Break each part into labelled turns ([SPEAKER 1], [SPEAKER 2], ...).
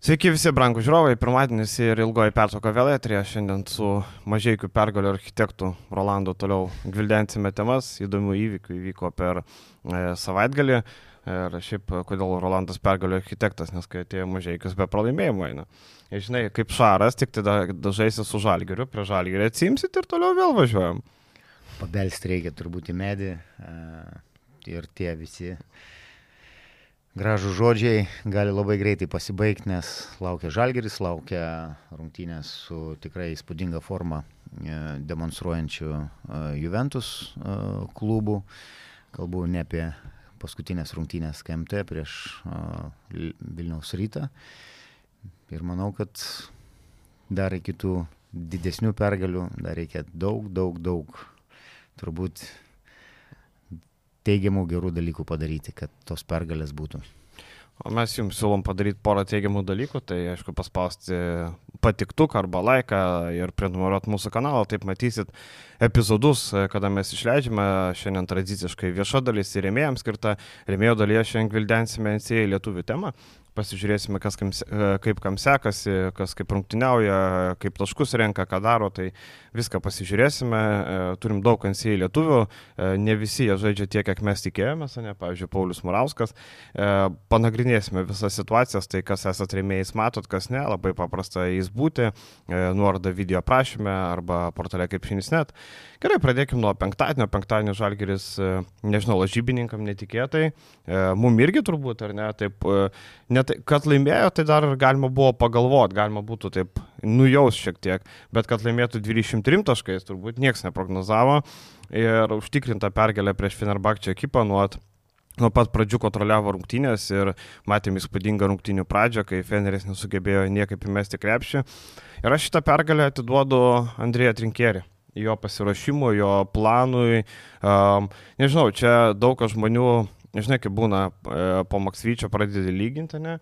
[SPEAKER 1] Sveiki visi brangų žiūrovai, pirmadienis ir ilgoji pertrauka vėl etrija. Šiandien su mažiekių pergalio architektu Rolandu toliau gvildensime temas, įdomių įvykių įvyko per e, savaitgalį. Ir šiaip, kodėl Rolandas pergalio architektas, nes kai atėjo mažiekius be pralaimėjimo eina. Ir žinai, kaip šaras, tik tada dažaisi su žalgeriu, prie žalgerį atsimsit ir toliau vėl važiuojam.
[SPEAKER 2] Pabelsti reikia turbūt į medį e, ir tie visi gražų žodžiai gali labai greitai pasibaigti, nes laukia Žalgeris, laukia rungtynės su tikrai įspūdinga forma e, demonstruojančių e, Juventus e, klubų. Kalbu ne apie paskutinės rungtynės KMT prieš Vilniaus rytą. Ir manau, kad dar iki tų didesnių pergalių dar reikia daug, daug, daug turbūt teigiamų gerų dalykų padaryti, kad tos pergalės būtų.
[SPEAKER 1] O mes jums siūlom padaryti porą teigiamų dalykų, tai aišku paspausti patiktuką arba laiką ir prenumeruoti mūsų kanalą, taip matysit epizodus, kada mes išleidžiame, šiandien tradiciškai vieša dalis ir rėmėjams skirta, rėmėjo dalyje šiandien gvildensime NCA lietuvių temą, pasižiūrėsime, kas kam, kaip kam sekasi, kas kaip rungtyniauja, kaip taškus renka, ką daro, tai viską pasižiūrėsime. E, turim daug NCA lietuvių, e, ne visi jie žaidžia tiek, kiek mes tikėjomės, ne, pavyzdžiui, Paulius Murauskas. E, panagrinėsime visas situacijas, tai kas esate rėmėjais matot, kas ne, labai paprasta jais būti, nuoroda video aprašyme arba portale kaip šinis net. Gerai, pradėkime nuo penktadienio. Penktadienio žalgeris, nežinau, lažybininkam netikėtai, mum irgi turbūt, ar ne, taip, net, kad laimėjo, tai dar galima buvo pagalvoti, galima būtų taip nujaus šiek tiek, bet kad laimėtų 23 taškais, turbūt niekas neprognozavo ir užtikrinta pergalė prieš Fenerbakčią ekipą nuo nuo pat pradžių kontroliavo rungtynės ir matėm įspūdingą rungtynių pradžią, kai Feneris nesugebėjo niekaip įmesti krepšį. Ir aš šitą pergalę atiduodu Andrėją Trinkierį jo pasirašymui, jo planui. Um, nežinau, čia daug žmonių, nežinai, kaip būna, e, po Maksvyčio pradėti lyginti, ne?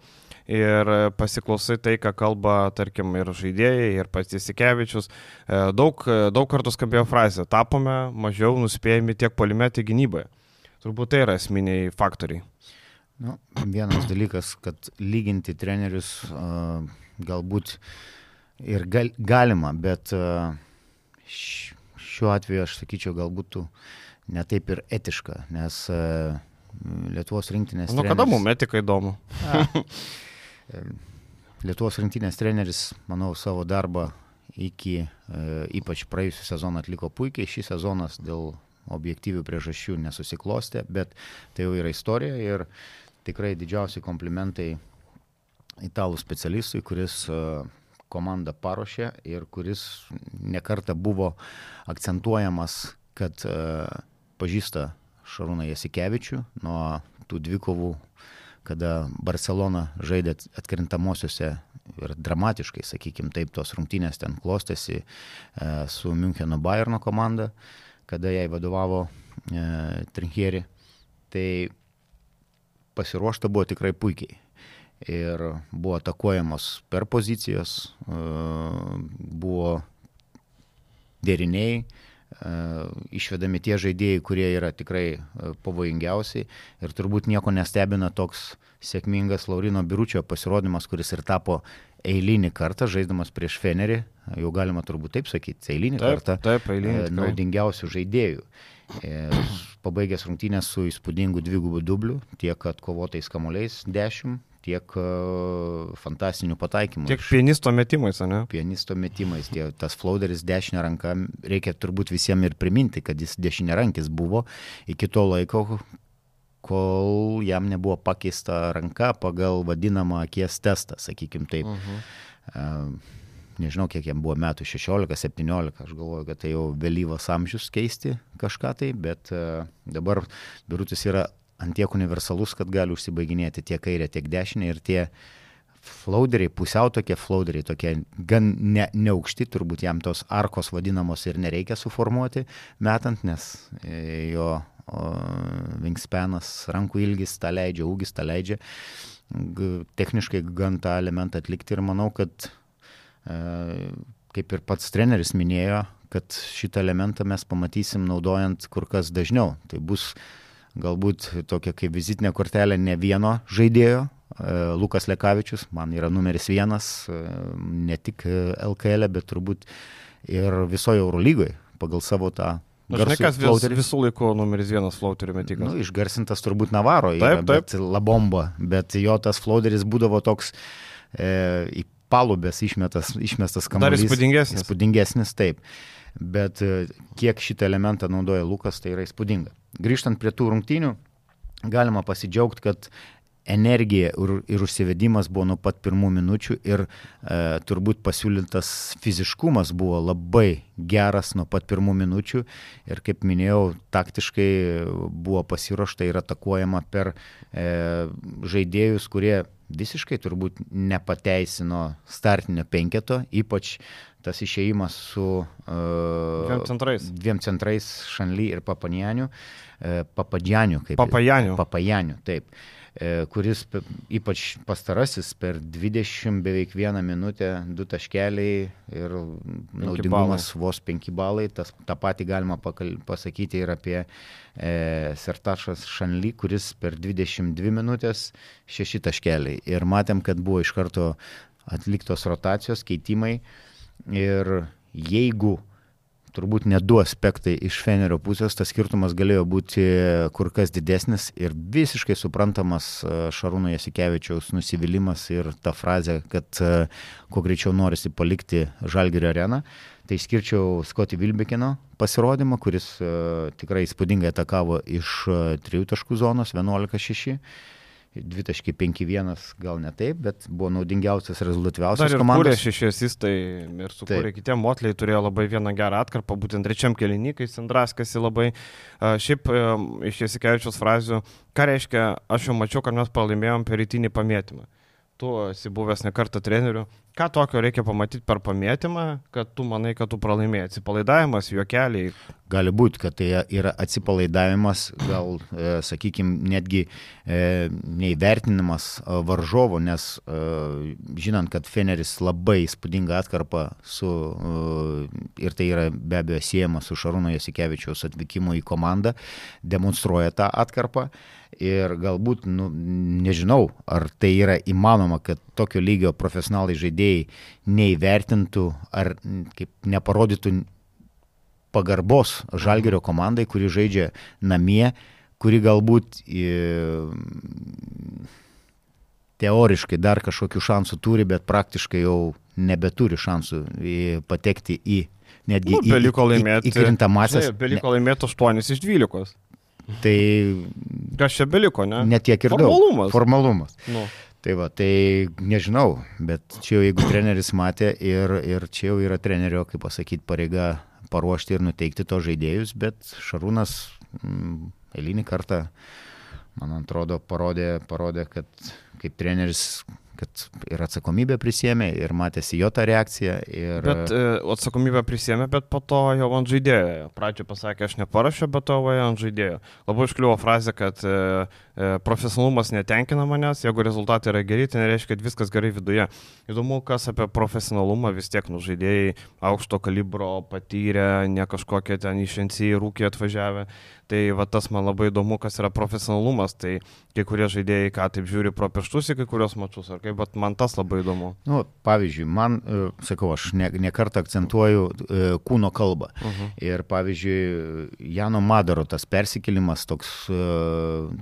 [SPEAKER 1] Ir pasiklausai tai, ką kalba, tarkim, ir žaidėjai, ir pats Jasikevičius. E, daug, daug kartų skambėjo frazė, tapome mažiau nuspėjami tiek polime, tiek gynyboje. Turbūt tai yra esminiai faktoriai.
[SPEAKER 2] Nu, vienas dalykas, kad lyginti trenerius uh, galbūt ir gal, galima, bet uh, šiuo atveju aš sakyčiau, galbūt netaip ir etiška, nes uh, Lietuvos rinktinės.
[SPEAKER 1] Nu, treneris... kada mums etika įdomu?
[SPEAKER 2] Lietuvos rinktinės treneris, manau, savo darbą iki e, ypač praėjusią sezoną atliko puikiai, šį sezonas dėl objektyvių priežasčių nesusiklostė, bet tai jau yra istorija ir tikrai didžiausi komplimentai italų specialistui, kuris komandą paruošė ir kuris nekarta buvo akcentuojamas, kad e, pažįsta Šarūną Jasikevičių nuo tų dvikovų, kada Barcelona žaidė atkrintamosiose ir dramatiškai, sakykime, taip tos rungtynės ten klostėsi e, su Müncheno Bayerno komanda, kada jai vadovavo e, Trinkieri. Tai pasiruošta buvo tikrai puikiai ir buvo atakuojamos per pozicijas, e, buvo deriniai, e, išvedami tie žaidėjai, kurie yra tikrai e, pavojingiausiai ir turbūt nieko nestebina toks sėkmingas Laurino Biručio pasirodymas, kuris ir tapo eilinį kartą žaiddamas prieš Fenerį, jau galima turbūt taip sakyti, eilinį taip, kartą
[SPEAKER 1] taip, eilinį,
[SPEAKER 2] naudingiausių žaidėjų. Pabaigęs rungtynės su įspūdingu dvigubu dubliu, tiek atkovotais kamuoliais 10, tiek uh, fantastinių pataikymų.
[SPEAKER 1] Tiek pianisto metimais, ne?
[SPEAKER 2] Pianisto metimais. Tie, tas flauderis dešinė ranka, reikia turbūt visiems ir priminti, kad jis dešinė rankis buvo iki to laiko, kol jam nebuvo pakeista ranka pagal vadinamą akies testą, sakykim taip. Uh -huh. uh, nežinau, kiek jam buvo metų, 16, 17, aš galvoju, kad tai jau vėlyvas amžius keisti kažką tai, bet uh, dabar Birutis yra antiek universalus, kad gali užsibaiginėti tiek kairę, tiek dešinę ir tie flauderiai, pusiau tokie flauderiai, tokie gan ne, neaukšti, turbūt jam tos arkos vadinamos ir nereikia suformuoti metant, nes e, jo vingspenas, rankų ilgis tą leidžia, ūgis tą leidžia, techniškai gan tą elementą atlikti ir manau, kad e, kaip ir pats treneris minėjo, kad šitą elementą mes pamatysim naudojant kur kas dažniau. Tai bus galbūt tokia kaip vizitinė kortelė ne vieno žaidėjo Lukas Lekavičius, man yra numeris vienas, ne tik LKL, e, bet turbūt ir visoje Eurolygoje pagal savo tą
[SPEAKER 1] Žinai, kas vis, visų laikų numeris vienas flauterių metikas?
[SPEAKER 2] Nu, išgarsintas turbūt Navaro, yra, taip, taip. bet Labomba, bet jo tas flauteris būdavo toks e, į palubės išmetas, išmestas kamuolys.
[SPEAKER 1] Dar įspūdingesnis.
[SPEAKER 2] Įspūdingesnis, taip. Bet e, kiek šitą elementą naudoja Lukas, tai yra įspūdinga. Grįžtant prie tų rungtynių, galima pasidžiaugti, kad energija ir, ir užsivedimas buvo nuo pat pirmų minučių ir e, turbūt pasiūlytas fiziškumas buvo labai geras nuo pat pirmų minučių. Ir kaip minėjau, taktiškai buvo pasiruošta ir atakuojama per e, žaidėjus, kurie visiškai turbūt nepateisino startinio penketo, ypač tas išėjimas su uh,
[SPEAKER 1] dviem centrais,
[SPEAKER 2] dviem centrais Šanly ir Papanjaniu, uh, Papadjaniu, kaip
[SPEAKER 1] Papajaniu.
[SPEAKER 2] Papajaniu, taip. Uh, E, kuris ypač pastarasis per 20 beveik vieną minutę, du taškeliai ir naudingumas vos 5 balai. Tas, tą patį galima pakal, pasakyti ir apie e, Sertašas Šanly, kuris per 22 minutės 6 taškeliai. Ir matėm, kad buvo iš karto atliktos rotacijos, keitimai. Ir jeigu turbūt ne du aspektai iš Fenerio pusės, tas skirtumas galėjo būti kur kas didesnis ir visiškai suprantamas e, Šarūno Jasikevičiaus nusivylimas ir ta frazė, kad e, kuo greičiau norisi palikti Žalgirio areną. Tai skirčiau Skoti Vilbekino pasirodymą, kuris uh, tikrai įspūdingai atakavo iš trijų taškų zonos 11-6 2.51 gal ne taip, bet buvo naudingiausias, rezultatyviausias
[SPEAKER 1] komandas. Dar kūrė šešiasistai ir sukūrė kitiem, Motliai turėjo labai vieną gerą atkarpą, būtent trečiam kelinikai, Sandraskasi labai. Šiaip iš Jasikevičios frazių, ką reiškia, aš jau mačiau, kad mes pralaimėjom per rytinį pamėtymą. Tu esi buvęs ne kartą treneriu, Ką tokio reikia pamatyti per pamėtymą, kad tu manai, kad tu pralaimėjai? Atsipalaidavimas, juokeliai?
[SPEAKER 2] Gali būti, kad tai yra atsipalaidavimas, gal, e, sakykime, netgi e, neįvertinimas e, varžovo, nes e, žinant, kad Feneris labai įspūdinga atkarpa su, e, ir tai yra be abejo siejama su Šarūno Jasikevičiaus atvykimu į komandą, demonstruoja tą atkarpą. Ir galbūt, nu, nežinau, ar tai yra įmanoma, kad tokio lygio profesionalai žaidėjai neįvertintų ar kaip neparodytų pagarbos Žalgerio komandai, kuri žaidžia namie, kuri galbūt teoriškai dar kažkokių šansų turi, bet praktiškai jau nebeturi šansų patekti į netgi nu,
[SPEAKER 1] beliko laimėti,
[SPEAKER 2] į, į krintamasias.
[SPEAKER 1] Beliko laimėti 8 iš 12.
[SPEAKER 2] Tai...
[SPEAKER 1] Kas čia beliko, ne?
[SPEAKER 2] Netiek ir
[SPEAKER 1] Formalumas.
[SPEAKER 2] daug. Formalumas.
[SPEAKER 1] Nu.
[SPEAKER 2] Tai va, tai nežinau, bet čia jau jeigu treneris matė ir, ir čia jau yra trenerio, kaip pasakyti, pareiga paruošti ir nuteikti to žaidėjus, bet Šarūnas mm, eilinį kartą, man atrodo, parodė, parodė, kad kaip treneris kad ir atsakomybę prisėmė, ir matėsi jo tą reakciją. Ir...
[SPEAKER 1] Bet e, atsakomybę prisėmė, bet po to jau ant žaidėjo. Pradžioje pasakė, aš neparašiau, bet to jau ant žaidėjo. Labai iškliuvo frazė, kad e, profesionalumas netenkina manęs, jeigu rezultatai yra geri, tai nereiškia, kad viskas gerai viduje. Įdomu, kas apie profesionalumą vis tiek nužaidėjai aukšto kalibro patyrę, ne kažkokie ten išencijai rūkiai atvažiavę. Tai va tas man labai įdomu, kas yra profesionalumas. Tai kai kurie žaidėjai, ką taip žiūri pro pirštus į kai kurios mačius, ar kaip, bet man tas labai įdomu.
[SPEAKER 2] Nu, pavyzdžiui, man, e, sakau, aš ne, ne kartą akcentuoju e, kūno kalbą. Uh mhm. -huh. Ir pavyzdžiui, Jano Madaro tas persikėlimas toks, e,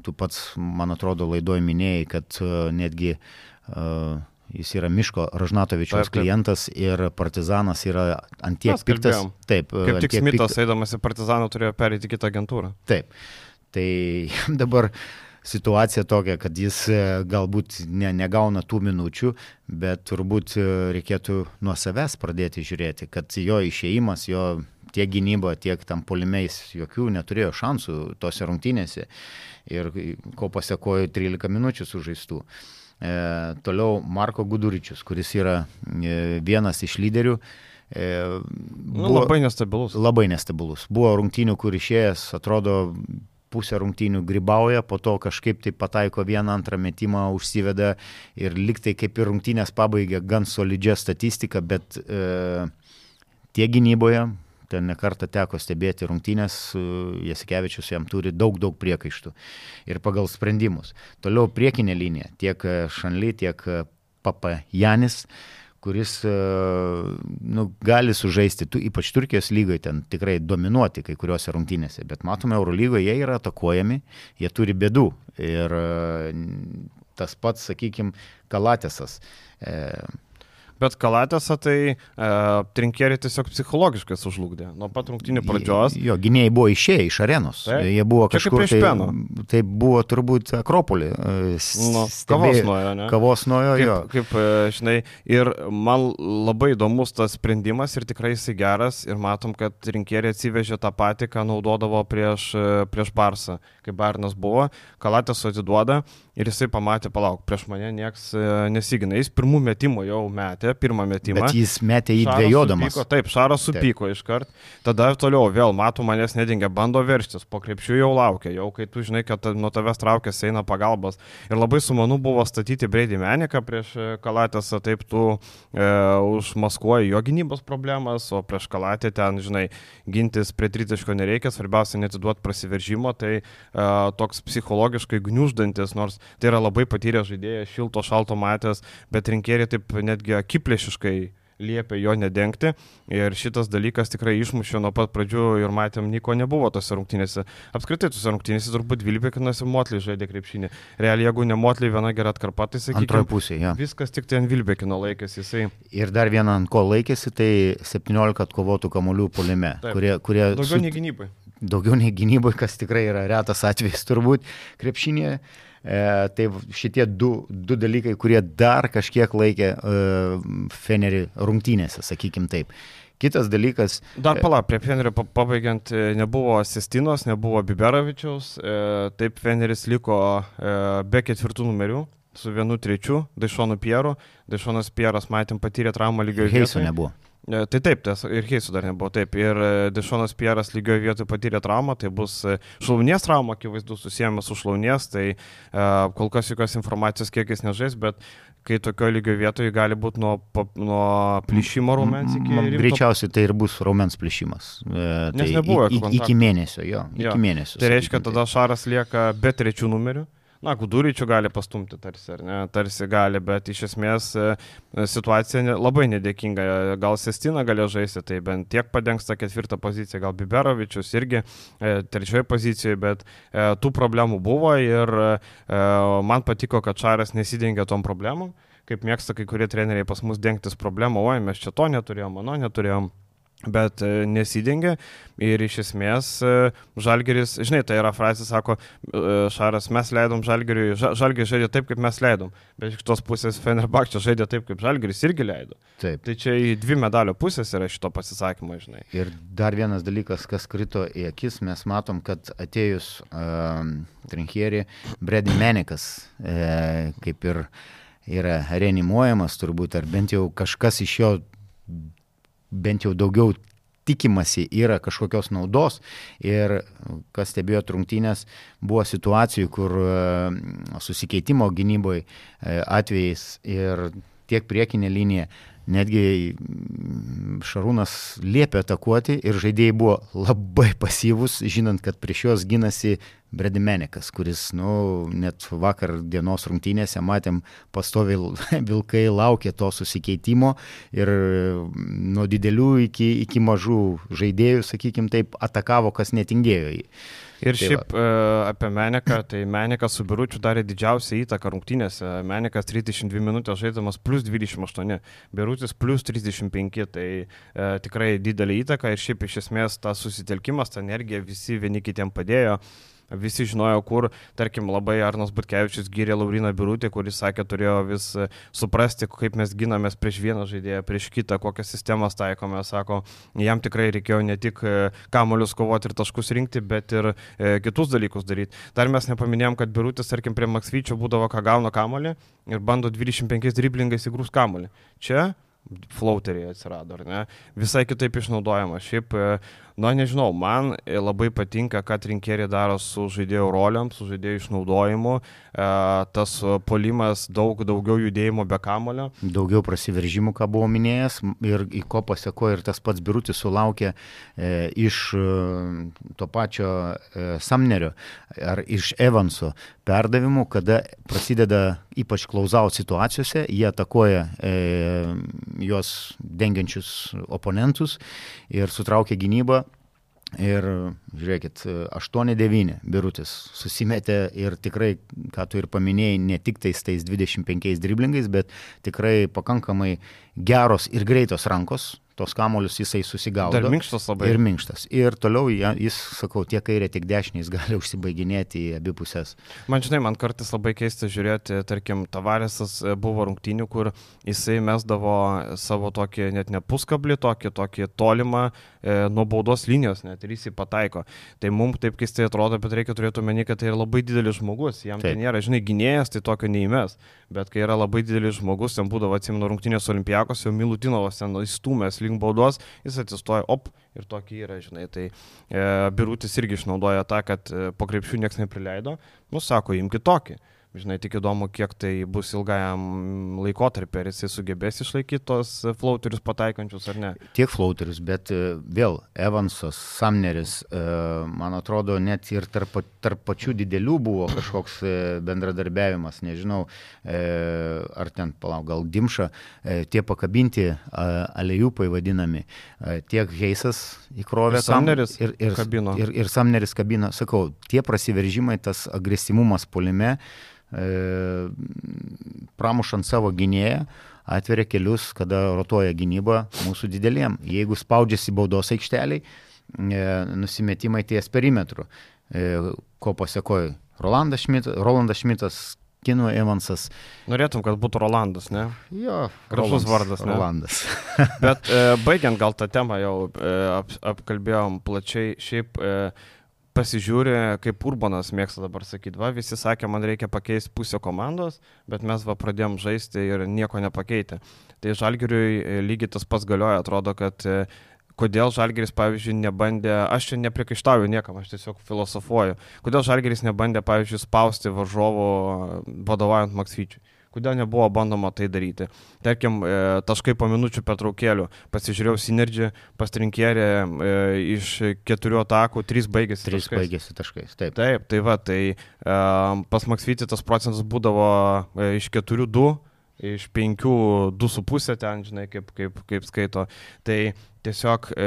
[SPEAKER 2] tu pats, man atrodo, laidoje minėjai, kad netgi uh, Jis yra Miško Ražnatovičiaus klientas ir Partizanas yra antiek piktas.
[SPEAKER 1] Taip, kaip tik Smithas pikt... eidamas į Partizaną turėjo perėti kitą agentūrą.
[SPEAKER 2] Taip. Tai dabar situacija tokia, kad jis e, galbūt ne, negauna tų minučių, bet turbūt e, reikėtų nuo savęs pradėti žiūrėti, kad jo išėjimas, jo tiek gynyba, tiek tam polimiais jokių neturėjo šansų tose rungtynėse ir ko pasiekojo 13 minučių sužaistų. E, toliau Marko Guduričius, kuris yra e, vienas iš lyderių.
[SPEAKER 1] E, nu, buvo, nu, labai nestabilus.
[SPEAKER 2] Labai nestabilus. Buvo rungtynių, kur išėjęs, atrodo, pusę rungtynių grybauja, po to kažkaip tai pataiko vieną antrą metimą, užsiveda ir liktai kaip ir rungtynės pabaigė gan solidžią statistiką, bet e, tiek gynyboje, ten nekartą teko stebėti rungtynės, Jasikevičius jam turi daug, daug priekaištų ir pagal sprendimus. Toliau priekinė linija, tiek Šanly, tiek Papa Janis kuris nu, gali sužaisti, tu, ypač Turkijos lygoje, ten tikrai dominuoti kai kuriuose rungtynėse, bet matome, Eurolygoje jie yra atakuojami, jie turi bėdų. Ir tas pats, sakykime, Kalatėsas. E,
[SPEAKER 1] Bet Kalatėse tai e, trinkeriai tiesiog psichologiškai sužlugdė. Nuo pat rungtinių pradžios.
[SPEAKER 2] Jo, gynėjai buvo išėję iš arenos. Taip. Jie buvo kažkur
[SPEAKER 1] tai, peno.
[SPEAKER 2] tai buvo turbūt Akropolį.
[SPEAKER 1] E, nu, kavos nuojo, ne?
[SPEAKER 2] Kavos nuojo,
[SPEAKER 1] kaip,
[SPEAKER 2] jo.
[SPEAKER 1] Kaip, e, žinai, ir man labai įdomus tas sprendimas ir tikrai jisai geras. Ir matom, kad rinkeriai atsivežė tą patį, ką naudodavo prieš, e, prieš Barsą, kai Barnas buvo. Kalatės atiduoda ir jisai pamatė, palauk, prieš mane nieks nesigina. Jis pirmų metimų jau metė, pirmą metimą.
[SPEAKER 2] Bet jis metė į dviejodamas.
[SPEAKER 1] Supyko, taip, Šaras supyko taip. iškart. Tada toliau vėl, matau, manęs nedingia, bando verštis, po krepšių jau laukia, jau kai tu žinai, kad nuo tavęs traukėsi eina pagalbos. Ir labai sumanu buvo statyti Breidį Meniką prieš Kalatės, taip tu e, užmaskuoji jo gynybos problemas, o prieš Kalatę ten, žinai, gintis prie tritaško nereikia, svarbiausia netiduoti prasiveržimo, tai e, toks psichologiškai gniuždantis, nors Tai yra labai patyręs žaidėjas, šilto, šalto matęs, bet rinkėjai taip netgi akiplėšiškai liepia jo nedengti ir šitas dalykas tikrai išmušė nuo pat pradžių ir matėm, nieko nebuvo tose rungtynėse. Apskritai tose rungtynėse turbūt Vilbekinas ir Motlį žaidė krepšinį. Realiai, jeigu ne Motlį viena gera atkarpa, tai sakykime.
[SPEAKER 2] Ja.
[SPEAKER 1] Viskas tik ten Vilbekino laikėsi jisai.
[SPEAKER 2] Ir dar vieną ant ko laikėsi, tai 17 atkovotų kamolių polime, kurie, kurie...
[SPEAKER 1] Daugiau su... nei gynybai.
[SPEAKER 2] Daugiau nei gynybai, kas tikrai yra retas atvejis turbūt krepšinėje. E, tai šitie du, du dalykai, kurie dar kažkiek laikė e, Fenerį rungtynėse, sakykim taip. Kitas dalykas.
[SPEAKER 1] Dar e, pala, prie Fenerio pabaigiant, e, nebuvo Sestinos, nebuvo Biberovičiaus, e, taip Feneris liko e, be ketvirtų numerių su vienu trečiu, Daišonu Pieru. Daišonas Pieras, matėm, patyrė traumą lygio.
[SPEAKER 2] Heiso nebuvo.
[SPEAKER 1] E, tai taip, tas ir Heisų dar nebuvo taip. Ir e, Dešonas Pieras lygioje vietoje patyrė traumą, tai bus e, šlaunies trauma, akivaizdu, susijęma su šlaunies, tai uh, kol kas jokios informacijos kiekis nežais, bet kai tokio lygio vietoje gali būti nuo, nuo plyšimo raumens iki...
[SPEAKER 2] Rimto... Greičiausiai tai ir bus raumens plyšimas.
[SPEAKER 1] E, Nes tai nebuvo.
[SPEAKER 2] Į, iki mėnesio, jo. jo. Iki mėnesio.
[SPEAKER 1] Tai reiškia, tada Šaras lieka be trečių numerių. Na, Guduričių gali pastumti tarsi, ar ne? Tarsi gali, bet iš esmės e, situacija labai nedėkinga. Gal Sestina galėjo žaisti, tai bent tiek padengs tą ketvirtą poziciją, gal Biberovičius irgi e, trečioje pozicijoje, bet e, tų problemų buvo ir man patiko, kad Čaras nesidengia tom problemom, kaip mėgsta kai kurie treneriai pas mus dengtis problemą, oi mes čia to neturėjom, mano neturėjom bet e, nesidengia ir iš esmės e, Žalgeris, žinai, tai yra frazė, sako e, Šaras, mes leidom Žalgeriui, Žalgeris žaidė taip, kaip mes leidom, bet iš tos pusės Fenerbakčia žaidė taip, kaip Žalgeris irgi leido.
[SPEAKER 2] Taip.
[SPEAKER 1] Tai čia į dvi medalio pusės yra šito pasisakymo, žinai.
[SPEAKER 2] Ir dar vienas dalykas, kas krito į akis, mes matom, kad atėjus uh, Trinkieri, Brady Menikas, uh, kaip ir yra reanimuojamas turbūt, ar bent jau kažkas iš jo bent jau daugiau tikimasi yra kažkokios naudos. Ir kas stebėjo trungtynės, buvo situacijų, kur e, susikeitimo gynyboje atvejais ir tiek priekinė linija netgi Šarūnas liepė atakuoti ir žaidėjai buvo labai pasyvus, žinant, kad prieš juos gynasi Bredimenikas, kuris, nu, net vakar dienos rungtynėse matėm, pastoviai vilkai laukė to susikeitimo ir nuo didelių iki, iki mažų žaidėjų, sakykim taip, atakavo, kas netingėjo jį.
[SPEAKER 1] Ir tai šiaip va. E, apie Meniką, tai Menikas su Biručiu darė didžiausią įtaką rungtynėse. Menikas 32 minutės žaidamas plus 28, Birutis plus 35, tai e, tikrai didelį įtaką ir šiaip iš esmės tas susitelkimas, ta energija visi vieni kitiem padėjo. Visi žinojo, kur, tarkim, labai Arnas Butkevičius gyrė Lauriną Birutį, kuris sakė, turėjo vis e, suprasti, kaip mes ginamės prieš vieną žaidėją, prieš kitą, kokias sistemas taikome. Sako, jam tikrai reikėjo ne tik e, kamolius kovoti ir taškus rinkti, bet ir e, kitus dalykus daryti. Dar mes nepaminėjom, kad Birutis, tarkim, prie Maksvyčio būdavo, ką gauna kamolį ir bando 25 driblingais įgrūs kamolį. Čia flauteriai atsirado, ar ne? Visai kitaip išnaudojama. Šiaip Nu, nežinau, man labai patinka, ką trinkeriai daro su žaidėjų roliam, su žaidėjų išnaudojimu. E, tas polimas daug daugiau judėjimo be kamulio.
[SPEAKER 2] Daugiau prasiveržimų, ką buvau minėjęs, ir į ko pasako ir tas pats birutis sulaukė e, iš e, to pačio e, Samnerio ar iš Evanso perdavimų, kada prasideda ypač klausau situacijose, jie atakuoja e, juos dengiančius oponentus ir sutraukia gynybą. Ir žiūrėkit, 8-9 birutis susimetė ir tikrai, ką tu ir paminėjai, ne tik tais tais 25 driblingais, bet tikrai pakankamai geros ir greitos rankos, tos kamolius jisai susigaudo.
[SPEAKER 1] Ir minkštas labai.
[SPEAKER 2] Ir minkštas. Ir toliau jis, sakau, tiek kairė, tiek dešinė jis gali užsibaiginėti į abi pusės.
[SPEAKER 1] Man žinai, man kartais labai keista žiūrėti, tarkim, Tavarėsas e, buvo rungtynių, kur jisai mesdavo savo tokį net ne puskablį, tokį, tokį tolimą e, nuo baudos linijos, net ir jis jį pataiko. Tai mums taip keistai atrodo, bet reikia turėti omeny, kad tai yra labai didelis žmogus. Jam tai taip. tai nėra, žinai, gynėjas, tai tokio neįmes. Bet kai yra labai didelis žmogus, ten būdavo atsimenu rungtynės olimpijakos, jau Milutinovas ten įstumęs link baudos, jis atsistoja, op, ir tokį yra, žinai. Tai e, Birutis irgi išnaudoja tą, kad e, po krepšių niekas neprileido, nu sako, imk kitokį. Žinai, tik įdomu, kiek tai bus ilgajam laikotarpiu, ar jisai sugebės išlaikyti tos flauterius pataikančius ar ne.
[SPEAKER 2] Tiek flauterius, bet e, vėl Evansas, Samneris, e, man atrodo, net ir tarp, tarp pačių didelių buvo kažkoks e, bendradarbiavimas, nežinau, ar ten, palauk, gal Dimša, tie pakabinti alejupai vadinami, tiek Heisas įkrovė.
[SPEAKER 1] Ir Samneris
[SPEAKER 2] ir, ir,
[SPEAKER 1] kabino.
[SPEAKER 2] Ir, ir Samneris kabino, sakau, tie prasiveržimai, tas agresyvumas polime, E, pramušant savo gynėją, atveria kelius, kada rotuoja gynyba mūsų dideliem. Jeigu spaudžiasi baudos aikšteliai, e, nusimetimai ties perimetru, e, ko pasiekoja Rolandas Šmitas, Rolandas Šmitas Kino Evansas.
[SPEAKER 1] Norėtum, kad būtų Rolandas, ne?
[SPEAKER 2] Jo,
[SPEAKER 1] gražus vardas. Ne?
[SPEAKER 2] Rolandas.
[SPEAKER 1] Bet e, baigiant gal tą temą jau e, ap, apkalbėjom plačiai. Šiaip e, pasižiūri, kaip Urbanas mėgsta dabar sakyti, va, visi sakė, man reikia pakeisti pusę komandos, bet mes va pradėjom žaisti ir nieko nepakeitė. Tai Žalgiriui e, lygiai tas pats galioja, atrodo, kad e, kodėl Žalgeris, pavyzdžiui, nebandė, aš čia nepriekaištauju niekam, aš tiesiog filosofuoju, kodėl Žalgeris nebandė, pavyzdžiui, spausti varžovo vadovaujant Maksvyčiui. Kodėl nebuvo bandoma tai daryti? Tarkim, e, taškai po minučių pertraukėlių. Pasižiūrėjau Synergy, pastrinkėrė e, iš keturių atakų, trys baigėsi.
[SPEAKER 2] Trys taškais. baigėsi taškais, taip.
[SPEAKER 1] Taip, tai va, tai e, pas Maksvitį tas procentas būdavo iš keturių du iš penkių, du su pusė ten, žinai, kaip, kaip, kaip skaito. Tai tiesiog e,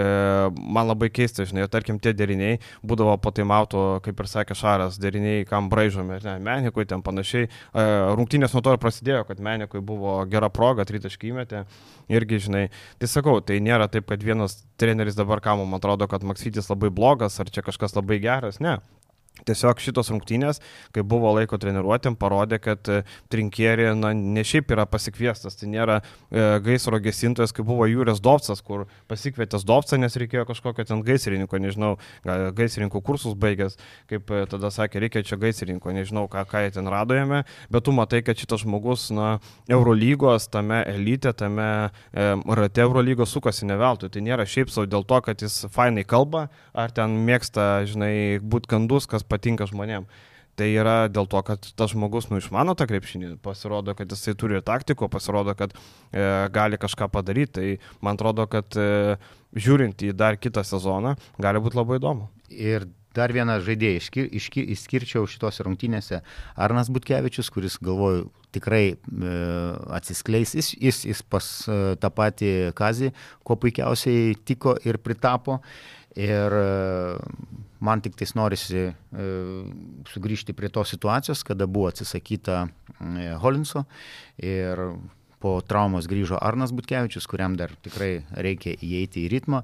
[SPEAKER 1] man labai keista, žinai, tarkim, tie deriniai būdavo po taimauto, kaip ir sakė Šaras, deriniai, kam braižomi, ne, Menikui ten panašiai. E, rungtynės nuo to ir prasidėjo, kad Menikui buvo gera proga, tritaškį įmetė. Irgi, žinai, tai sakau, tai nėra taip, kad vienas treneris dabar, kam man atrodo, kad Maksytis labai blogas, ar čia kažkas labai geras, ne. Tiesiog šitos rungtynės, kai buvo laiko treniruotėm, parodė, kad e, trinkierė, na, ne šiaip yra pasikviestas, tai nėra e, gaisro gesintojas, kai buvo Jūrės Dovcas, kur pasikvietęs Dovcą, nes reikėjo kažkokio ten gaisrininko, nežinau, gaisrininkų kursus baigęs, kaip e, tada sakė, reikia čia gaisrininko, nežinau, ką, ką jie ten radojame, bet tu matai, kad šitas žmogus, na, Eurolygos, tame elite, tame e, rate Eurolygos sukasi ne veltui, tai nėra šiaip savo dėl to, kad jis fainai kalba, ar ten mėgsta, žinai, būti gandus, kas patinka žmonėm. Tai yra dėl to, kad tas žmogus nu išmano tą krepšinį, pasirodo, kad jisai turi taktikų, pasirodo, kad e, gali kažką padaryti. Tai man atrodo, kad e, žiūrint į dar kitą sezoną, gali būti labai įdomu.
[SPEAKER 2] Ir dar vieną žaidėją išskir, išskir, išskirčiau šitos rungtynėse. Arnas Butkevičius, kuris galvoju tikrai e, atsiskleis, jis, jis, jis pas e, tą patį Kazį, kuo puikiausiai tiko ir pritapo. Ir e, Man tik tais norisi e, sugrįžti prie tos situacijos, kada buvo atsisakyta e, Holinso ir po traumos grįžo Arnas Butkevičius, kuriam dar tikrai reikia įeiti į ritmą,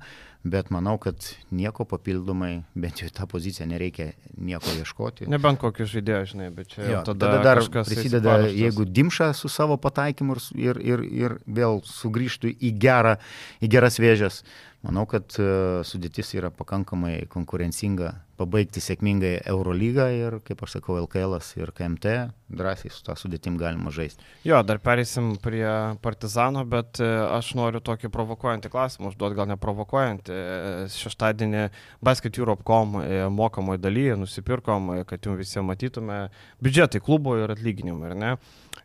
[SPEAKER 2] bet manau, kad nieko papildomai, bent jau tą poziciją nereikia nieko ieškoti.
[SPEAKER 1] Nebent kokį žaidėją, žinai, bet čia
[SPEAKER 2] jo, tada, tada dar prisideda, jeigu Dimša su savo pataikymu ir, ir, ir vėl sugrįžtų į, gerą, į geras vėžės, Manau, kad e, sudėtis yra pakankamai konkurencinga pabaigti sėkmingai Eurolygą ir, kaip aš sakau, LKL ir KMT drąsiai su tą sudėtim galima žaisti.
[SPEAKER 1] Jo, dar perėsim prie Partizano, bet e, aš noriu tokį provokuojantį klausimą užduoti, gal neprovokuojantį. E, šeštadienį Basket Europe.com mokamoje dalyje nusipirkom, kad jums visi matytume biudžetai klubo ir atlyginimai, ar ne?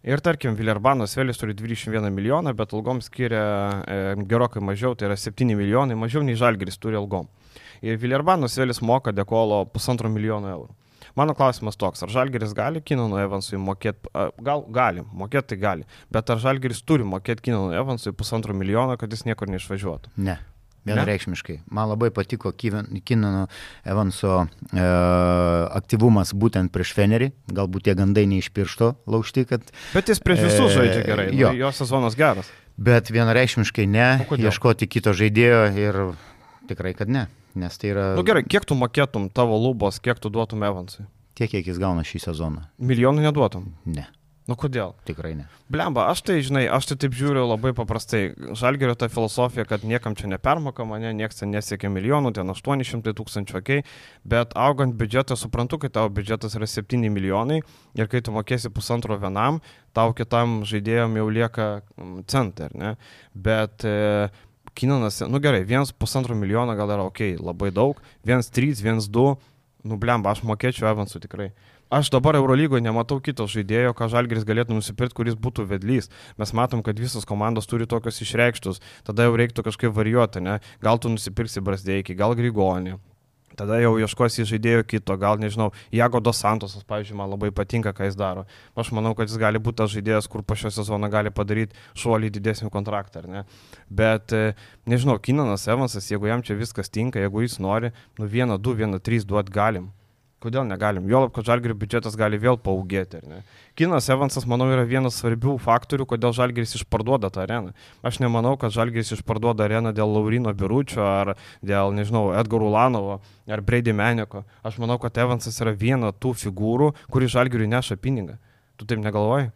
[SPEAKER 1] Ir tarkim, Viljarbanos Vėlis turi 21 milijoną, bet algom skiria e, gerokai mažiau, tai yra 7 milijonai, mažiau nei Žalgiris turi algom. Ir Viljarbanos Vėlis moka dekolo pusantro milijono eurų. Mano klausimas toks, ar Žalgeris gali Kinonų Evansui mokėti, gal gali, mokėti tai gali, bet ar Žalgeris turi mokėti Kinonų Evansui pusantro milijono, kad jis niekur neišvažiuotų?
[SPEAKER 2] Ne. Vienareikšmiškai. Man labai patiko Kinano Evanso e, aktyvumas būtent prieš Fenerį. Galbūt tie gandai neišpiršto laužti, kad...
[SPEAKER 1] Bet jis prieš visus e, žaidžia gerai. Jo. jo sezonas geras.
[SPEAKER 2] Bet vienareikšmiškai ne. Ieškoti kito žaidėjo ir tikrai, kad ne. Nes tai yra...
[SPEAKER 1] Na nu, gerai, kiek tu mokėtum tavo lubos, kiek tu duotum Evansui?
[SPEAKER 2] Tiek, kiek jis gauna šį sezoną.
[SPEAKER 1] Milijonų neduotum?
[SPEAKER 2] Ne.
[SPEAKER 1] Nu kodėl?
[SPEAKER 2] Tikrai ne.
[SPEAKER 1] Blemba, aš tai, žinai, aš tai taip žiūriu labai paprastai. Žalgerio ta filosofija, kad niekam čia nepermokama, ne, niekas ten nesiekia milijonų, ten 800 tūkstančių, okei, okay, bet augant biudžetą, suprantu, kad tavo biudžetas yra 7 milijonai ir kai tu mokėsi pusantro vienam, tau kitam žaidėjom jau lieka mm, centai, ne? Bet e, Kinanas, nu gerai, vienas pusantro milijono gal yra ok, labai daug, vienas trys, vienas du, nu blemba, aš mokėčiau Evansų tikrai. Aš dabar Eurolygoje nematau kito žaidėjo, ką Žalgris galėtų nusipirkti, kuris būtų vedlys. Mes matom, kad visos komandos turi tokius išreikštus, tada jau reiktų kažkaip varijuoti, ne? Gal tu nusipirksi Brasdeikį, gal Grigonį. Tada jau ieškosi žaidėjo kito, gal nežinau, Jago Dos Santosas, pavyzdžiui, man labai patinka, ką jis daro. Aš manau, kad jis gali būti tas žaidėjas, kur po šio sezono gali padaryti šuolį didesnį kontraktą, ne? Bet, e, nežinau, Kinanas Evansas, jeigu jam čia viskas tinka, jeigu jis nori, nu vieną, du, vieną, trys duot galim. Kodėl negalim? Juolab, kad žalgerio biudžetas gali vėl paugėti. Kinas Evansas, manau, yra vienas svarbių faktorių, kodėl žalgeris išparduoda tą areną. Aš nemanau, kad žalgeris išparduoda areną dėl Laurino Biručio ar dėl, nežinau, Edgaro Ulanovo ar Brady Meneko. Aš manau, kad Evansas yra viena tų figūrų, kuri žalgeriui neša pinigą. Tu taip negalvoji?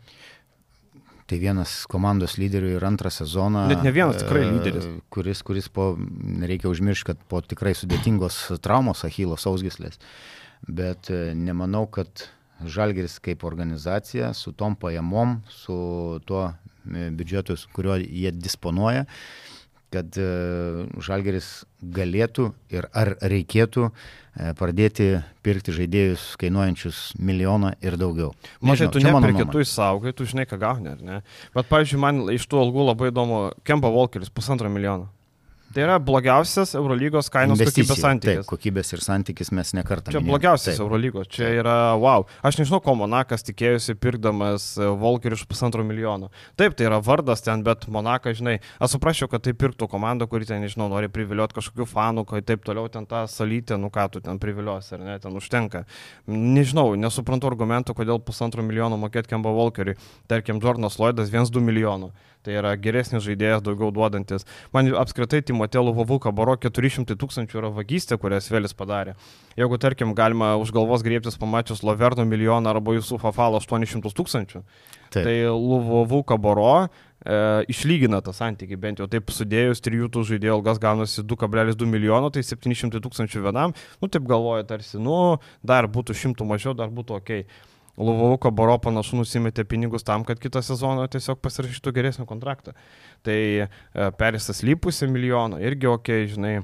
[SPEAKER 2] Tai vienas komandos lyderių ir antrą sezoną.
[SPEAKER 1] Net ne vienas tikrai lyderis.
[SPEAKER 2] Kuris, kuris po, nereikia užmiršti, kad po tikrai sudėtingos traumos Achilo sausgislės bet e, nemanau, kad Žalgeris kaip organizacija su tom pajamom, su tuo e, biudžetu, kuriuo jie disponuoja, kad e, Žalgeris galėtų ir ar reikėtų pradėti pirkti žaidėjus kainuojančius milijoną ir daugiau.
[SPEAKER 1] Mažai, tu neperki, tu įsaugai, tu žinai, ką gauni, ar ne? Bet, pavyzdžiui, man iš tų algų labai įdomu, Kemba Walkeris pusantro milijono. Tai yra blogiausias Eurolygos kainos kokybės santykis. Taip,
[SPEAKER 2] kokybės ir santykis mes nekartą.
[SPEAKER 1] Čia minėjom. blogiausias taip. Eurolygos, čia yra wow. Aš nežinau, ko Monakas tikėjusi pirkdamas e, Volkerį iš pusantro milijono. Taip, tai yra vardas ten, bet Monakas, žinai, aš suprasčiau, kad tai pirktų komanda, kuri ten, nežinau, nori privilioti kažkokių fanų, kai taip toliau ten tą salytę, nu ką tu ten priviliosi, ar ne, ten užtenka. Nežinau, nesuprantu argumentų, kodėl pusantro milijono mokėti Kemba Volkeriui. Tarkim, Jordanas Lloydas 1-2 milijonų. Tai yra geresnis žaidėjas, daugiau duodantis. Man apskritai Timotėlų Vavuka baro 400 tūkstančių yra vagystė, kurias Vėlis padarė. Jeigu, tarkim, galima už galvos griebtis pamačius Loverno milijoną arba Jusufą Falą 800 tūkstančių, Taip. tai Vavuka baro e, išlygina tą santykį, bent jau taip sudėjus, trijų tų žaidėjų algas gaunasi 2,2 milijono, tai 700 tūkstančių vienam, nu taip galvoja tarsi, nu dar būtų šimtų mažiau, dar būtų ok. Luvuko Baro panašu nusimetė pinigus tam, kad kitą sezoną tiesiog pasirašytų geresnį kontraktą. Tai e, Perisas lypusi milijoną, irgi ok, žinai.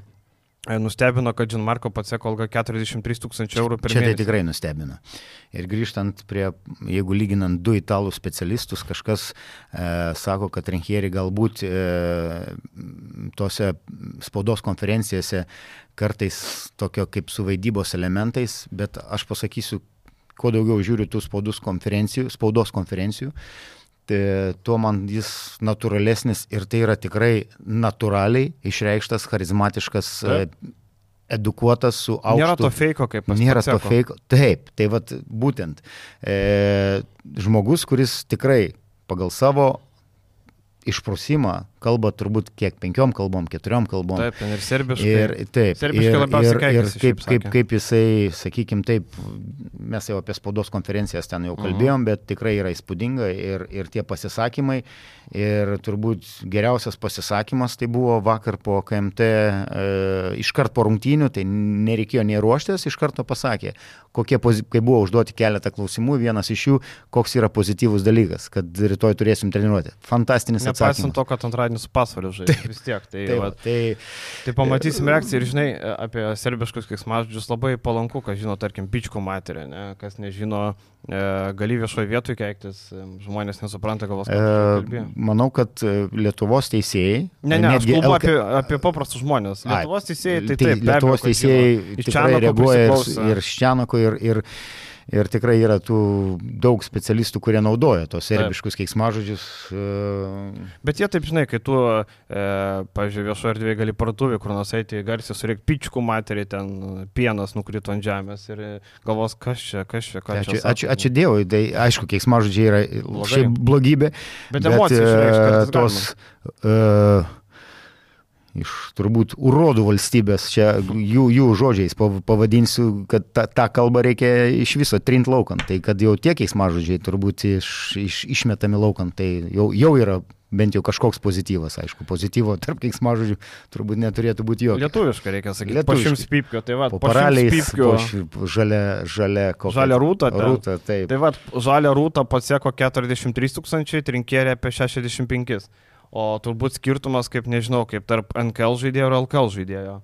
[SPEAKER 1] E, nustebino, kad Žinmarko Paceko alga 43 tūkstančių eurų per
[SPEAKER 2] mėnesį.
[SPEAKER 1] Čia
[SPEAKER 2] tai tikrai nustebino. Ir grįžtant prie, jeigu lyginant du italų specialistus, kažkas e, sako, kad Renkieri galbūt e, tose spaudos konferencijose kartais tokio kaip su vaidybos elementais, bet aš pasakysiu, kuo daugiau žiūriu tų konferencijų, spaudos konferencijų, tai tuo man jis natūralesnis ir tai yra tikrai natūraliai išreikštas, charizmatiškas, Taip. edukuotas su aukštu.
[SPEAKER 1] Nėra to feiko, kaip pasakė.
[SPEAKER 2] Nėra to feiko. Taip, tai vad būtent e, žmogus, kuris tikrai pagal savo išprusimą, kalba turbūt kiek penkiom kalbom, keturiom kalbom.
[SPEAKER 1] Taip, ten ir serbiškai.
[SPEAKER 2] Ir taip,
[SPEAKER 1] serbiškai
[SPEAKER 2] ir, ir, ir kaip, kaip, kaip jisai, sakykime, taip, mes jau apie spaudos konferencijas ten jau
[SPEAKER 1] Mhm.
[SPEAKER 2] kalbėjom, bet tikrai yra įspūdinga ir, ir tie pasisakymai. Ir turbūt geriausias pasisakymas tai buvo vakar po KMT, e, iškart po rungtynių, tai nereikėjo nei ruoštis, iš karto pasakė, kokie, kai buvo užduoti keletą klausimų, vienas iš jų, koks yra pozityvus dalykas, kad rytoj turėsim treniruoti. Fantastinis
[SPEAKER 1] Nepaisant
[SPEAKER 2] atsakymas.
[SPEAKER 1] to, kad antradienį su pasvaliu žaidžiu. Vis tiek. Tai,
[SPEAKER 2] Tai,
[SPEAKER 1] va,
[SPEAKER 2] tai
[SPEAKER 1] tai pamatysim reakciją ir žinai, apie serbiškus keiksmažodžius labai palanku, kas žino, tarkim, pičkų materį, ne? kas nežino, gali viešoje vietoje keiktis, e, žmonės nesupranta galvos,
[SPEAKER 2] E, manau, kad e, Lietuvos teisėjai.
[SPEAKER 1] Ne, ne, aš kalbu
[SPEAKER 2] LK
[SPEAKER 1] apie, apie paprastus žmonės. Lietuvos teisėjai, tai
[SPEAKER 2] tai
[SPEAKER 1] taip, abejo,
[SPEAKER 2] Lietuvos
[SPEAKER 1] kad
[SPEAKER 2] teisėjai tikrai reaguoja ir, ir Ščianako, ir, ir, ir tikrai yra tų daug specialistų, kurie naudoja tos serbiškus keiksmažodžius. e,
[SPEAKER 1] Bet jie taip, žinai, kai tu, e, pažiūrėjau, viešoje erdvėje gali parduotuvį, kur nors eiti garsiai surėkti pičkų materį, ten pienas nukrito ant žemės ir e, galvos, kas čia, kas čia,
[SPEAKER 2] Tai
[SPEAKER 1] čia.
[SPEAKER 2] ačiū, ačiū, ačiū Dievui, tai aišku, keiksmažodžiai yra
[SPEAKER 1] Blogai.
[SPEAKER 2] šiaip blogybė.
[SPEAKER 1] Bet emocijų išreikšti
[SPEAKER 2] e,
[SPEAKER 1] kartais
[SPEAKER 2] tos uh, iš turbūt urodų valstybės, čia jų, jų žodžiais pav- pavadinsiu, kad tą, tą kalbą reikia iš viso trint laukant. Tai kad jau tie keiksmažodžiai turbūt iš, iš, išmetami laukant, tai jau, jau yra bent jau kažkoks pozityvas, aišku, pozityvo tarp keiksmažodžių turbūt neturėtų būti jokio.
[SPEAKER 1] Lietuviškai reikia sakyti. Po
[SPEAKER 2] Lietuviškai.
[SPEAKER 1] šimts pypkio, tai va,
[SPEAKER 2] Po
[SPEAKER 1] po
[SPEAKER 2] paraliais, po š- žalia, žalia, kokia-
[SPEAKER 1] Žalia rūta, ten.
[SPEAKER 2] Rūta, taip.
[SPEAKER 1] Tai va, žalia rūta pasieko 43 tūkstančiai, trinkėrė apie 65. O turbūt skirtumas, kaip nežinau, kaip tarp NKL žaidėjo ir LKL žaidėjo.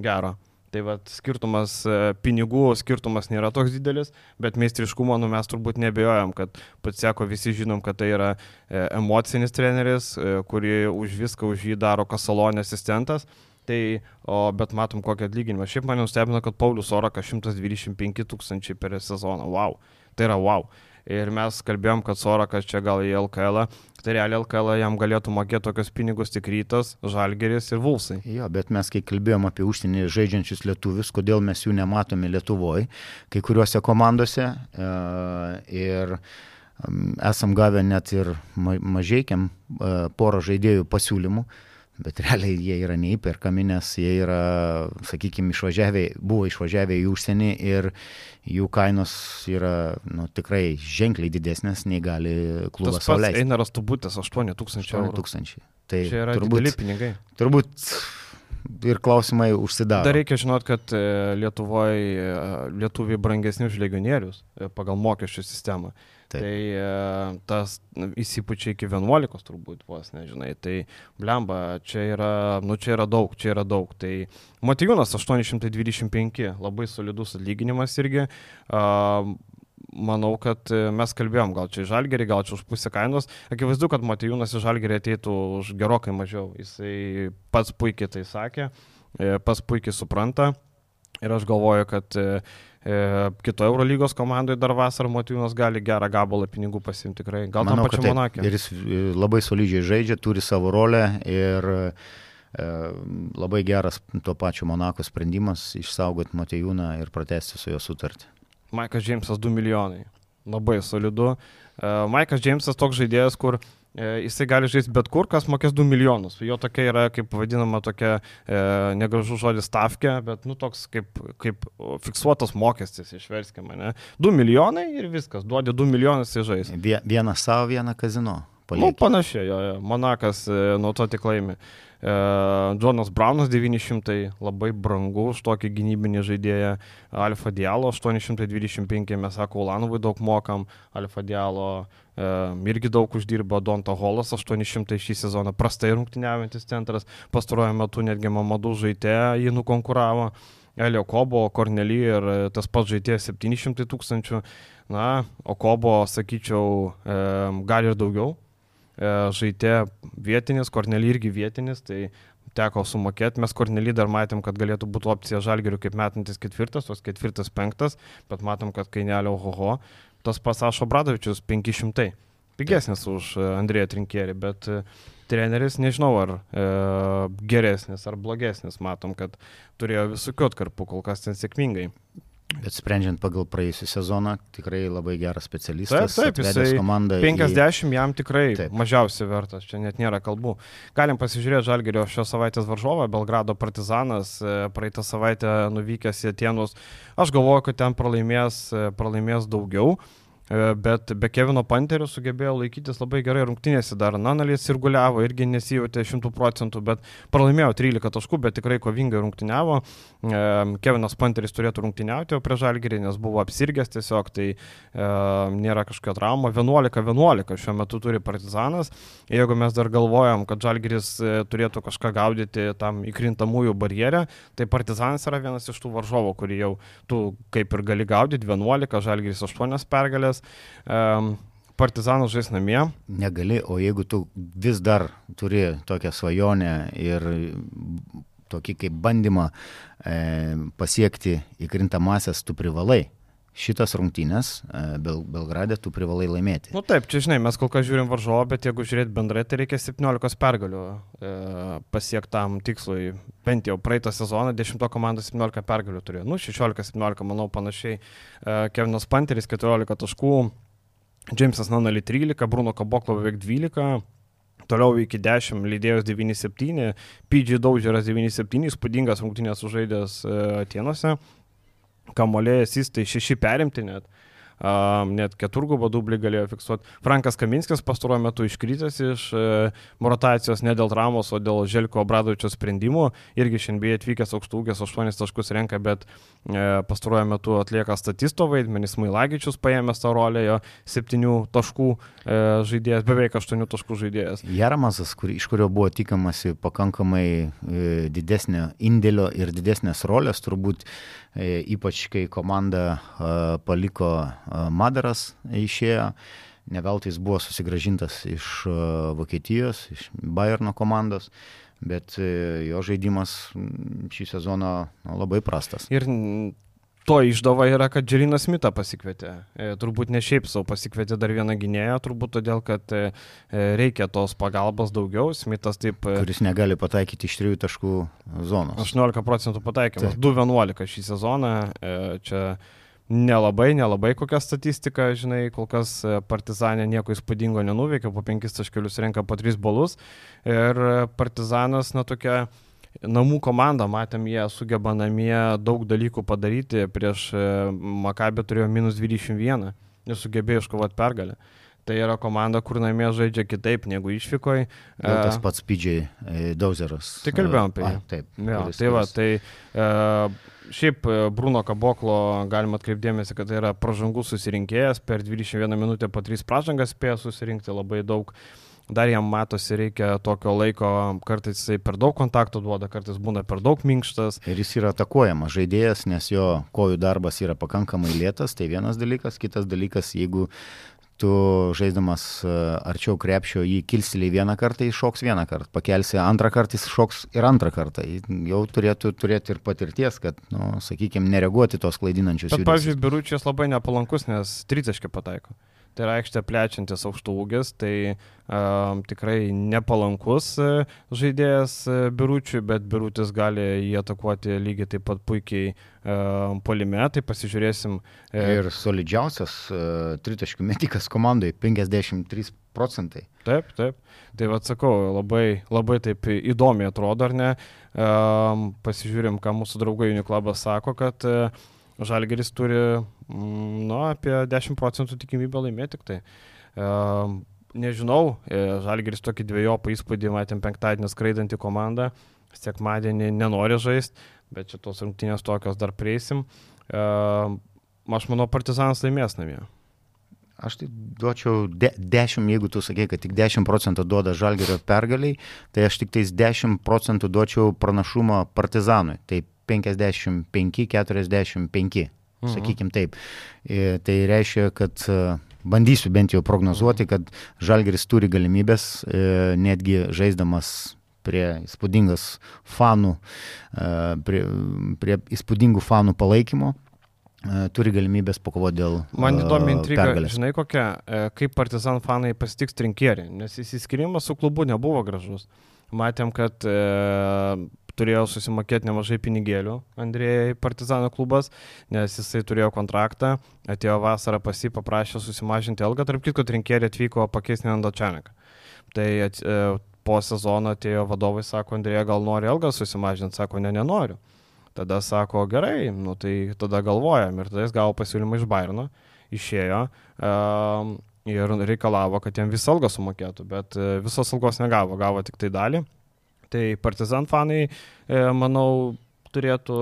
[SPEAKER 1] Gero. Tai va, skirtumas, e, pinigų skirtumas nėra toks didelis, bet meistriškumo, nu mes turbūt nebejojam, kad pats seko visi žinom, kad tai yra e, emocinis treneris, e, kurį už viską už jį daro kasalonė asistentas. Tai, o, bet matom kokį atlyginimą. Šiaip mane nustebino, kad Paulius Orakas 125 tūkstančiai per sezoną. Wow. Tai yra wow. Ir mes kalbėjom, kad Sorakas čia gal į LKL, tai realiai LKL jam galėtų mokėti tokius pinigus tik rytas, žalgeris ir vulsai.
[SPEAKER 2] Jo, bet mes kai kalbėjom apie užsienį žaidžiančius lietuvius, kodėl mes jų nematome Lietuvoje, kai kuriuose komandose e, ir esam gavę net ir ma mažiekiam e, porą žaidėjų pasiūlymų, bet realiai jie yra neįperkami, nes jie yra, sakykime, išvažiavę, buvo išvažiavę į užsienį ir jų kainos yra nu, tikrai ženkliai didesnės nei gali klubas sauliaisti.
[SPEAKER 1] Einaras Tubutės 8 tūkstančių
[SPEAKER 2] 8
[SPEAKER 1] eurų.
[SPEAKER 2] tūkstančiai. Tai
[SPEAKER 1] Čia yra
[SPEAKER 2] turbūt,
[SPEAKER 1] pinigai.
[SPEAKER 2] turbūt ir klausimai užsidaro.
[SPEAKER 1] Dar reikia žinot, kad e, Lietuvoje lietuviai brangesni už legionierius e, pagal mokesčių sistemą.
[SPEAKER 2] Taip.
[SPEAKER 1] Tai tas nu, įsipučia iki 11 turbūt vos, nežinai. Tai blemba, čia yra, nu čia yra daug, čia yra daug. Tai Matijūnas 825, labai solidus atlyginimas irgi. A, manau, kad mes kalbėjom, gal čia žalgerį, gal čia už pusę kainos. Akivaizdu, kad Matijūnas į žalgerį ateitų už gerokai mažiau. Jisai pats puikiai tai sakė, e, pats puikiai supranta. Ir aš galvoju, kad e, kito Eurolygos komandoje dar vasarą Matijūnas gali gerą gabalą pinigų pasimti tikrai. Gal tam
[SPEAKER 2] Manau, kad
[SPEAKER 1] pačiam. Monakė.
[SPEAKER 2] Ir jis e, labai solidžiai žaidžia, turi savo rolę ir e, labai geras to pačio Monako sprendimas išsaugoti Matejūną ir pratesti su jo sutartį.
[SPEAKER 1] Maikas Džeimsas 2 milijonai. Labai solidu. E, Maikas Džeimsas toks žaidėjas, kur e, jisai gali žaisti bet kur, kas mokės 2 milijonus. Jo tokia yra, kaip vadinama, tokia e, negražus žodis stavkė, bet, nu, toks kaip, kaip fiksuotas mokestis, išverskime, ne? 2 milijonai ir viskas, duodi 2 milijonus į žais.
[SPEAKER 2] Vie- Vieną savo, vieną kazino.
[SPEAKER 1] Nu,
[SPEAKER 2] palieki.
[SPEAKER 1] panašiai, jo, jo. Monakas e, nuo to tik laimi. E, Džonas Braunas 900, labai brangu už tokį gynybinį žaidėją. Alfa Dialo 825, mes sako, Ulanovui daug mokam. Alfa Dialo irgi daug uždirba. Donta Holas 800 šį sezoną, prastai rungtyniaujantis centras. Pastaruoju metu netgi Mamadų žaidė jį nukonkuravo. Elio Kobo, Kornely ir tas pats žaidėjas 700 tūkstančių. Na, o Kobo, sakyčiau, gali ir daugiau žaidė vietinis, Kornelį irgi vietinis, tai teko sumokėti. Mes Kornelį dar matėm, kad galėtų būti opcija žalgerių kaip metantis ketvirtas, tos ketvirtas penktas, bet matom, kad kainelio ohoho. Tas pasašo Bradovičius 500. Pigesnis už e, Andrėją Trinkierį, bet e, treneris nežinau ar e, geresnis ar blogesnis. Matom, kad turėjo visokių atkarpų, kol kas ten sėkmingai.
[SPEAKER 2] Bet sprendžiant pagal praėjusią sezoną, tikrai labai geras specialistas.
[SPEAKER 1] Taip, taip, jisai
[SPEAKER 2] komandą
[SPEAKER 1] 50 į... jam tikrai
[SPEAKER 2] Taip.
[SPEAKER 1] taip. mažiausiai vertas, čia net nėra kalbų. Galim pasižiūrėti Žalgerio šios savaitės varžovą, Belgrado partizanas, e, praeitą savaitę nuvykęs į Atenus. Aš galvoju, kad ten pralaimės, e, pralaimės daugiau. E, Bet be Kevino Panterio sugebėjo laikytis labai gerai rungtynėse dar. Nanalės ir guliavo, irgi nesijutė 100 procentų, bet pralaimėjo 13 taškų, bet tikrai kovingai rungtyniavo. E, Kevinas Panteris turėtų rungtyniauti, o prie Žalgerį, nes buvo apsirgęs tiesiog, tai e, nėra kažkokia trauma. 11-11 šiuo metu turi Partizanas. Jeigu mes dar galvojam, kad Žalgeris e, turėtų kažką gaudyti tam įkrintamųjų barjerę, tai Partizanas yra vienas iš tų varžovų, kurį jau tu kaip ir gali gaudyti 11, Žalgeris 8 pergalės. Um, Partizanas žais namie.
[SPEAKER 2] Negali, o jeigu tu vis dar turi tokią svajonę ir tokį kaip bandymą e, pasiekti įkrintamasias, tu privalai. Šitas rungtynės e, Bel Belgradė tu privalai laimėti.
[SPEAKER 1] Nu taip, čia žinai, mes kol kas žiūrim varžovą, bet jeigu žiūrėt bendrai, tai reikia 17 pergalių e, pasiekti tam tikslui. Bent jau praeitą sezoną 10 komandų 17 pergalių turėjo. Nu, 16-17, manau, panašiai. E, Kevinas Panteris 14 taškų, Džeimsas Nanali 13, Bruno Kaboklo beveik 12. Toliau iki 10, lydėjus 9-7, PG Daugeras 9-7, įspūdingas rungtynės sužaidęs e, Atenuose. Kamolėjas jis tai 6 perimti net. Um, net keturgubą dublį galėjo fiksuoti. Frankas Kaminskis pastaruoju metu iškritęs iš uh, rotacijos ne dėl tramos, o dėl Želko Bradovičio sprendimų. Irgi šiandien atvykęs aukštūgės 8 taškus renka, bet uh, pastaruoju metu atlieka statisto vaidmenį. Smailagičius paėmęs tą rolę, jo 7 taškų uh, žaidėjas, beveik 8 taškų žaidėjas.
[SPEAKER 2] Jaramazas, kur, iš kurio buvo tikamasi pakankamai e, didesnio indėlio ir didesnės rolės, turbūt e, ypač kai komanda e, paliko e, Madaras išėjo. Ne veltui jis buvo susigražintas iš e, Vokietijos, iš Bayerno komandos, bet e, jo žaidimas šį sezoną labai prastas.
[SPEAKER 1] Ir to išdava yra, kad Džerinas Smithą pasikvietė. E, turbūt ne šiaip savo pasikvietė dar vieną gynėją, turbūt todėl, kad e, e, reikia tos pagalbos daugiau. Smithas taip
[SPEAKER 2] kuris negali pataikyti iš trijų taškų zonos.
[SPEAKER 1] 18 procentų pataikymas,
[SPEAKER 2] Taip.
[SPEAKER 1] 2-11 šį sezoną. Čia nelabai, nelabai kokia statistika, žinai, kol kas Partizanė nieko įspūdingo nenuveikė, po 5 taškelius renka po 3 balus. Ir Partizanas, na tokia namų komanda, matėm, jie sugeba namie daug dalykų padaryti, prieš e, Makabė turėjo minus 21, nesugebėjo iškovoti pergalę. Tai yra komanda, kur namie žaidžia kitaip negu išvykoje.
[SPEAKER 2] Gal tas pats Pidžiai Dauzeras.
[SPEAKER 1] Tai kalbėjom apie
[SPEAKER 2] A,
[SPEAKER 1] jį.
[SPEAKER 2] Taip.
[SPEAKER 1] Jo,
[SPEAKER 2] kuris-
[SPEAKER 1] tai va, tai e, šiaip e, Bruno Kaboklo galima atkreipdėmėsi, kad tai yra pražangų susirinkėjas, per 21 minutę po 3 pražangas spėjo susirinkti labai daug. Dar jam matosi, reikia tokio laiko, kartais jisai per daug kontaktų duoda, kartais būna per daug minkštas.
[SPEAKER 2] Ir jis yra atakuojamas žaidėjas, nes jo kojų darbas yra pakankamai lėtas, tai vienas dalykas. Kitas dalykas, jeigu tu žaisdamas e, arčiau krepšio jį kilsteliai vieną kartą, jis šoks vieną kartą, pakelsi antrą kartą, jis šoks ir antrą kartą. Jau turėtų turėti ir patirties, kad, nu, sakykime, nereaguoti tos klaidinančius
[SPEAKER 1] Bet, pavyzdžiui, Biručias labai nepalankus, nes tritaškį pataiko. Tai yra aikštė plečiantis aukštų ūgis, tai um, tikrai nepalankus e, žaidėjas e, Biručiui, bet Birutis gali jį atakuoti lygiai taip pat puikiai um, polime, tai pasižiūrėsim. e,
[SPEAKER 2] Ir solidžiausias uh, tritaškių metikas komandai - 53 procentai.
[SPEAKER 1] Taip, taip. Tai vad sakau, labai, labai taip įdomiai atrodo, ar ne? Um, pasižiūrim, ką mūsų draugai Uniklabas sako, kad uh, Žalgeris turi, mm, nu, apie 10 procentų tikimybę laimėti tik tai. Um, nežinau, e, Žalgeris tokį dviejopą įspūdį matėm penktadienį skraidantį komandą, sekmadienį nenori žaisti, bet čia tos rungtynės tokios dar prieisim. Um, aš manau, Partizanas laimės namie.
[SPEAKER 2] Aš tai duočiau de, 10, jeigu tu sakei, kad tik 10 procentų duoda žalgerio pergaliai, tai aš tik tais 10 procentų duočiau pranašumą partizanui. Tai 55-45,
[SPEAKER 1] Mhm.
[SPEAKER 2] sakykim taip. E, Tai reiškia, kad e, bandysiu bent jau prognozuoti, kad žalgeris turi galimybės e, netgi žaisdamas prie įspūdingas fanų, prie, prie įspūdingų fanų palaikymo, turi galimybės pakovoti dėl
[SPEAKER 1] Man įdomi intriga,
[SPEAKER 2] pergalės.
[SPEAKER 1] žinai kokia, kaip Partizan fanai pasitiks trinkierį, nes įsiskirimas su klubu nebuvo gražus. Matėm, kad e, turėjo susimokėti nemažai pinigėlių Andrėjai Partizano klubas, nes jisai turėjo kontraktą, atėjo vasarą pas jį, paprašė susimažinti algą, tarp kitko trinkėrį atvyko pakeisti Nando Čaneką. Tai at, e, po sezono atėjo vadovai, sako, Andrėja gal nori algą susimažinti, sako, ne, nenoriu. Tada sako, gerai, nu tai tada galvojam ir tada jis gavo pasiūlymą iš Bairno, išėjo. Um, ir reikalavo, kad jam visą algą sumokėtų, bet e, visos algos negavo, gavo tik tai dalį. Tai partizan fanai, e, manau, turėtų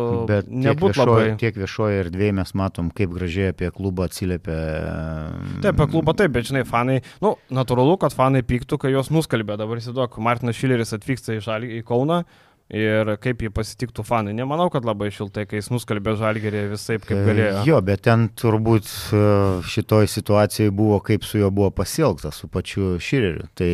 [SPEAKER 1] nebūti labai.
[SPEAKER 2] Tiek viešoje erdvėje mes matom, kaip gražiai apie klubą atsiliepia.
[SPEAKER 1] Taip, apie klubą taip, bet žinai, fanai, nu, natūralu, kad fanai pyktų, kai juos nuskalbė. Dabar įsivaizduok, Martinas Šileris atvyksta į, žalį, į Kauną, ir kaip jį pasitiktų fanai. Nemanau, kad labai šiltai, kai jis nuskalbė žalgerį visai kaip galėjo.
[SPEAKER 2] Jo, bet ten turbūt e, šitoj situacijai buvo, kaip su juo buvo pasielgta, su pačiu Šireriu. Tai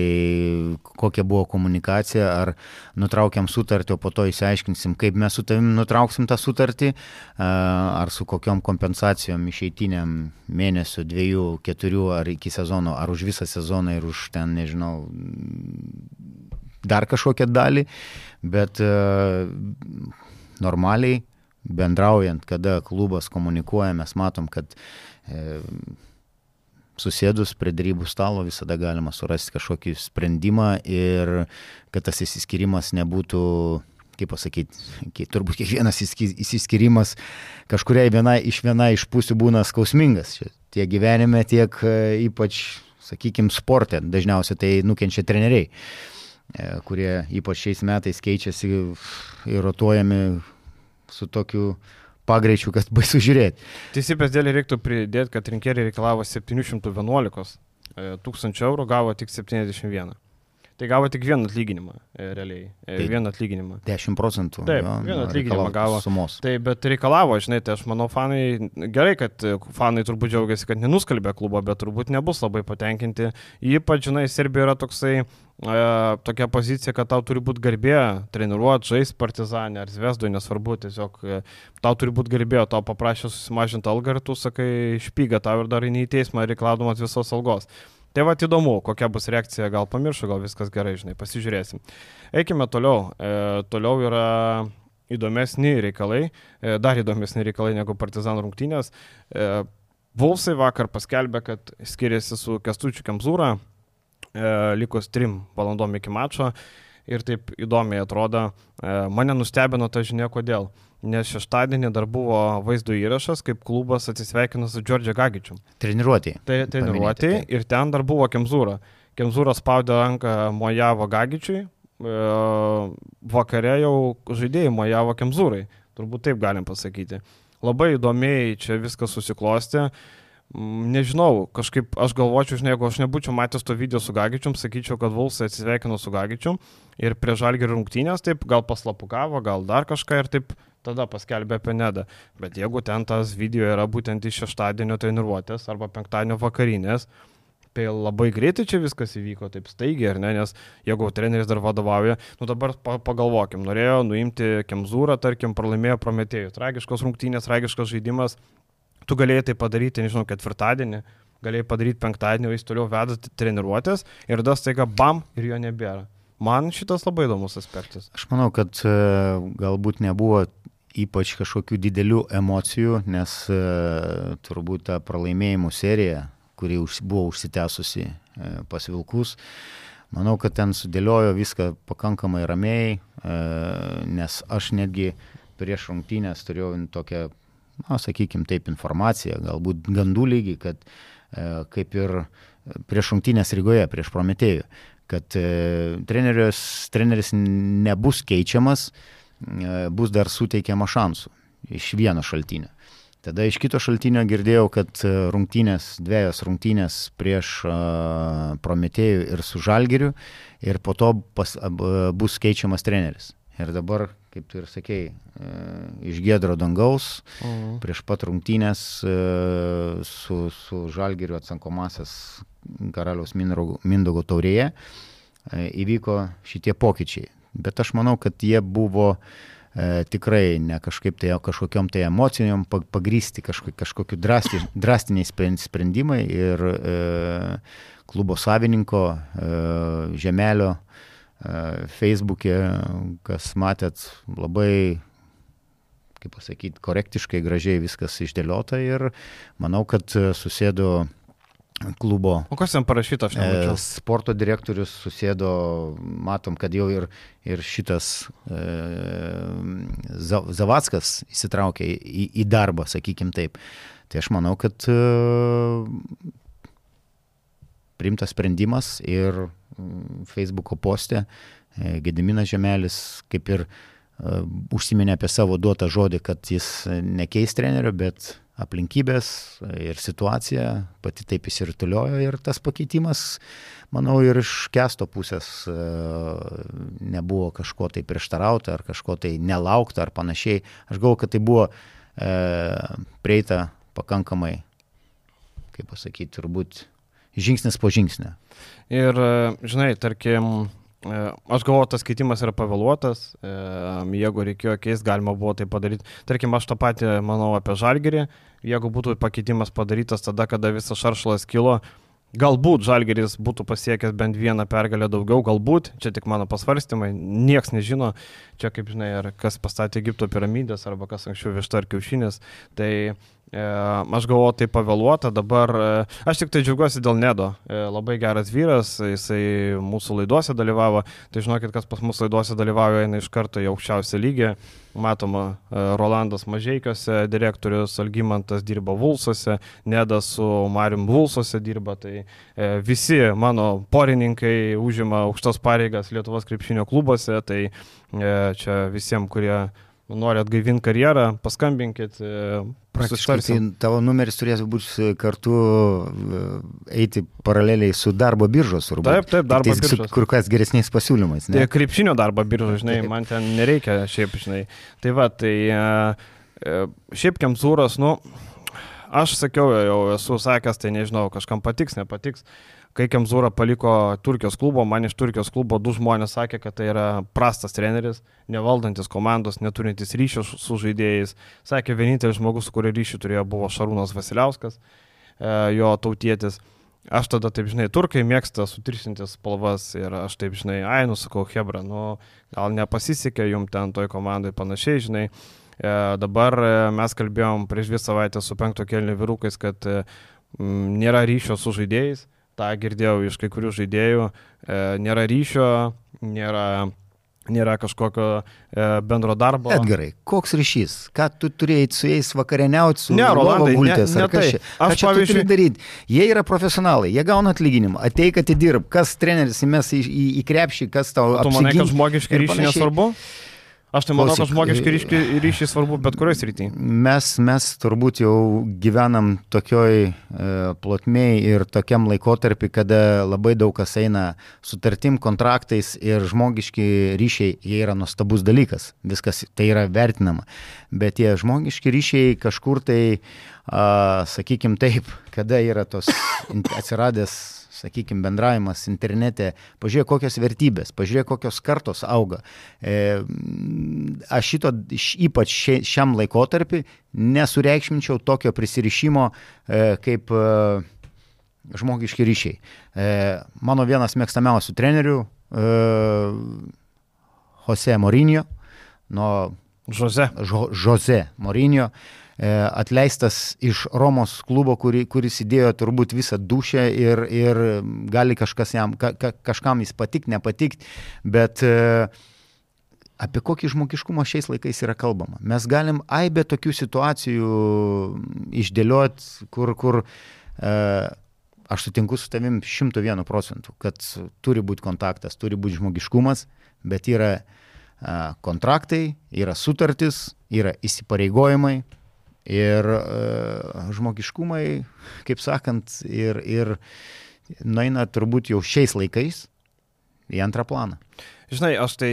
[SPEAKER 2] kokia buvo komunikacija, ar nutraukiam sutartį, o po to įsiaiškinsim, kaip mes su tavim nutrauksim tą sutartį, e, ar su kokiam kompensacijom išeitiniam mėnesių, dviejų, keturių, ar iki sezono, ar už visą sezoną ir už ten, nežinau, dar kažkokią dalį, bet e, normaliai bendraujant, kada klubas komunikuoja, mes matom, kad e, susėdus prie darybų stalo visada galima surasti kažkokį sprendimą ir kad tas įsiskirimas nebūtų, kaip pasakyti, turbūt kiekvienas įsiskirimas kažkuriai viena iš viena iš pusių būna skausmingas. Tiek gyvenime, tiek e, ypač, sakykime, sporte. Dažniausiai tai nukenčia treneriai. E, kurie ypač šiais metais keičiasi ir rotuojami su tokiu pagreičiu, kad baisu žiūrėti.
[SPEAKER 1] Teisybės dėlį reiktų pridėti, kad rinkėjai reikalavo 711 e, tūkstančių eurų, gavo tik 71. Tai gavo tik vieną atlyginimą, e, realiai. E, tai vieną atlyginimą.
[SPEAKER 2] 10 procentų.
[SPEAKER 1] Taip, jo, vieną atlyginimą gavo.
[SPEAKER 2] Sumos.
[SPEAKER 1] Taip, bet reikalavo, žinai, tai aš manau, fanai, gerai, kad fanai turbūt džiaugiasi, kad nenuskalbė klubo, bet turbūt nebus labai patenkinti. Ypač, žinai, Serbija yra toksai, e, tokia pozicija, kad tau turi būti garbė treniruoti, žaisti partizanę ar zvesdui, nesvarbu, tiesiog e, tau turi būti garbė, tau paprašė susimažinti algą ir tu sakai, špyga tau ir dar į teismą reikalaudamas visos algos. Tai va įdomu, kokia bus reakcija, gal pamiršau, gal viskas gerai, žinai, pasižiūrėsim. Eikime toliau. E, toliau yra įdomesni reikalai, e, dar įdomesni reikalai negu Partizanų rungtynės. E, Vulsai vakar paskelbė, kad skiriasi su Kestučiu Kemzūra, e, likus trim valandom iki mačo ir taip įdomiai atrodo. E, mane nustebino ta žinia, kodėl. Nes šeštadienį dar buvo vaizdo įrašas, kaip klubas atsisveikino su Džordžia Gagičiu.
[SPEAKER 2] Treniruotė.
[SPEAKER 1] Tai treniruotė ir ten dar buvo Kemzūra. Kemzūra spaudė ranką Mojavo Gagičiui, e, vakare jau žaidėjai Mojavo Kemzūrai, turbūt taip galim pasakyti. Labai įdomiai čia viskas susiklosti. Mm, nežinau, kažkaip aš galvočiau, žinai, jeigu aš nebūčiau matęs to video su Gagičium, sakyčiau, kad Vulsai atsisveikino su Gagičium ir prie žalgį rungtynės taip gal paslapukavo, gal dar kažką ir taip tada paskelbė apie nedą. Bet jeigu ten tas video yra būtent iš šeštadienio treniruotės arba penktadienio vakarinės, tai labai greitai čia viskas įvyko, taip staigiai, ar ne, nes jeigu treneris dar vadovauja, nu dabar pagalvokim, norėjo nuimti Kemzūrą, tarkim, pralaimėjo Prometėjų, tragiškos rungtynės, tragiškas žaidimas, tu galėjai tai padaryti, nežinau, ketvirtadienį, galėjai padaryti penktadienį, jis toliau veda treniruotės ir das taiga bam ir jo nebėra. Man šitas labai įdomus aspektas.
[SPEAKER 2] Aš manau, kad e, galbūt nebuvo ypač kažkokių didelių emocijų, nes e, turbūt ta pralaimėjimų serija, kuri buvo užsitęsusi e, pas Vilkus, manau, kad ten sudėliojo viską pakankamai ramiai, e, nes aš netgi prieš rungtynės turėjau tokią, na, sakykime taip, informaciją, galbūt gandų lygį, kad kaip ir prieš rungtynės Rygoje, prieš Prometėjų, kad e, treneris nebus keičiamas, bus dar suteikiama šansų iš vieno šaltinio. Tada iš kito šaltinio girdėjau, kad e, rungtynės, dviejos rungtynės prieš uh, Prometėjų ir su Žalgiriu ir po to pas, bus keičiamas treneris. Ir dabar, kaip tu ir sakei, iš Gedro dangaus mhm. prieš pat rungtynės su, su Žalgiriu atsankomasias karaliaus Mindogo taurėje įvyko šitie pokyčiai bet aš manau, kad jie buvo e, tikrai ne kažkaip tai kažkokiam tai emocijom pagrysti kažkokiu, drasti, drastiniai sprendimai ir e, klubo savininko e, Žemelio e, Facebook'e, kas matėt, labai kaip pasakyti, korektiškai, gražiai viskas išdėliota ir manau, kad susėdo klubo.
[SPEAKER 1] O kas ten parašyta, aš nemačiau.
[SPEAKER 2] Sporto direktorius susėdo, matom, kad jau ir, ir šitas e, Zavackas įsitraukė į, į darbą, sakykim taip. Tai aš manau, kad e, priimtas sprendimas ir Facebook'o postė e, Gediminas Žemelis kaip ir uh, užsiminė apie savo duotą žodį, kad jis nekeis trenerio, bet aplinkybės ir situacija pati taip įsirtuliojo ir tas pakeitimas, manau, ir iš kesto pusės uh, nebuvo kažko tai prieštarauta ar kažko tai nelaukta ar panašiai. Aš galvoju, kad tai buvo uh, prieita pakankamai, kaip pasakyti, turbūt žingsnis po žingsnio.
[SPEAKER 1] Ir, žinai, tarkim, aš galvoju, tas keitimas yra pavėluotas, jeigu reikėjo keisti, galima buvo tai padaryti. Tarkim, aš tą patį manau apie žalgerį, jeigu būtų pakeitimas padarytas tada, kada visas šaršalas kilo, Galbūt Žalgeris būtų pasiekęs bent vieną pergalę daugiau, galbūt, čia tik mano pasvarstymai, nieks nežino, čia kaip žinai, ar kas pastatė Egipto piramidės, arba kas anksčiau višta ar kiaušinės. Tai E, aš galvoju, tai pavėluota, dabar e, aš tik tai džiaugiuosi dėl Nedo. E, labai geras vyras, jisai mūsų laiduose dalyvavo, tai žinokit, kas pas mūsų laiduose dalyvauja, eina iš karto į aukščiausią lygį. Matoma, Rolandas Mažiekiuose, direktorius Algymantas dirba Vulsuose, Nedas su Marium Vulsuose dirba, tai visi mano porininkai užima aukštas pareigas Lietuvos krepšinio klubuose, tai čia visiems, kurie nori atgaivinti karjerą, paskambinkit. E,
[SPEAKER 2] Praktiškai tai tavo numeris turės būti kartu e, eiti paraleliai su darbo biržos, turbūt.
[SPEAKER 1] Taip, taip, darbo
[SPEAKER 2] biržos. Kur kas geresniais pasiūlymais.
[SPEAKER 1] Ne? Tai krepšinio darbo biržos, žinai, taip. man ten nereikia šiaip, žinai. Tai va, tai e, šiaip Kemzūras, nu, aš sakiau, jau esu sakęs, tai nežinau, kažkam patiks, nepatiks. Kai Kemzūra paliko Turkijos klubo, man iš Turkijos klubo du žmonės sakė, kad tai yra prastas treneris, nevaldantis komandos, neturintis ryšio su žaidėjais. Sakė, vienintelis žmogus, su kuriuo ryšį turėjo, buvo Šarūnas Vasiliauskas, e, jo tautietis. Aš tada, taip žinai, turkai mėgsta sutiršintis spalvas ir aš taip žinai, ai, nusakau, Hebra, nu, gal nepasisekė jums ten toj komandai panašiai, žinai. E, dabar e, mes kalbėjom prieš dvi savaitės su penkto kelnių vyrukais, kad m, nėra ryšio su žaidėjais tą girdėjau iš kai kurių žaidėjų, e, nėra ryšio, nėra nėra kažkokio e, bendro darbo.
[SPEAKER 2] Edgarai, koks ryšys? Ką tu turėjai su jais vakarieniauti, su ne, Rolandai, gultės, ne, ne tai. Aš ką pavyzdžiui turiu daryti? Jie yra profesionalai, jie gauna atlyginimą, ateik atidirb, kas treneris įmes į, į, į krepšį, kas tau...
[SPEAKER 1] Tu manai, kad žmogiškai ryšiai nesvarbu? Aš tai manau, kad žmogiški ryšiai, e, ryšiai svarbu bet kurioje srityje.
[SPEAKER 2] Mes, mes turbūt jau gyvenam tokioj e, plotmėj ir tokiam laikotarpį, kada labai daug kas eina sutartim, kontraktais ir žmogiški ryšiai, jie yra nuostabus dalykas, viskas tai yra vertinama. Bet tie žmogiški ryšiai kažkur tai, sakykime taip, kada yra tos atsiradęs sakykime, bendravimas internete, pažiūrėk kokios vertybės, pažiūrėk kokios kartos auga. E, aš šito, ypač šiam laikotarpį, nesureikšminčiau tokio prisirišimo e, kaip e, žmogiški ryšiai. E, mano vienas mėgstamiausių trenerių, e, Jose Morinio, nuo
[SPEAKER 1] Jose.
[SPEAKER 2] Žo, Jose Morinio. E, atleistas iš Romos klubo, kuri, kuris įdėjo turbūt visą dušę ir, ir gali kažkas jam, ka, ka, kažkam jis patik, nepatik, bet e, apie kokį žmogiškumą šiais laikais yra kalbama. Mes galim aibę tokių situacijų išdėlioti, kur, kur e, aš sutinku su tavim 101 procentų, kad turi būti kontaktas, turi būti žmogiškumas, bet yra e, kontraktai, yra sutartis, yra įsipareigojimai, Ir e, žmogiškumai, kaip sakant, ir, ir nueina turbūt jau šiais laikais į antrą planą.
[SPEAKER 1] Žinai, aš tai,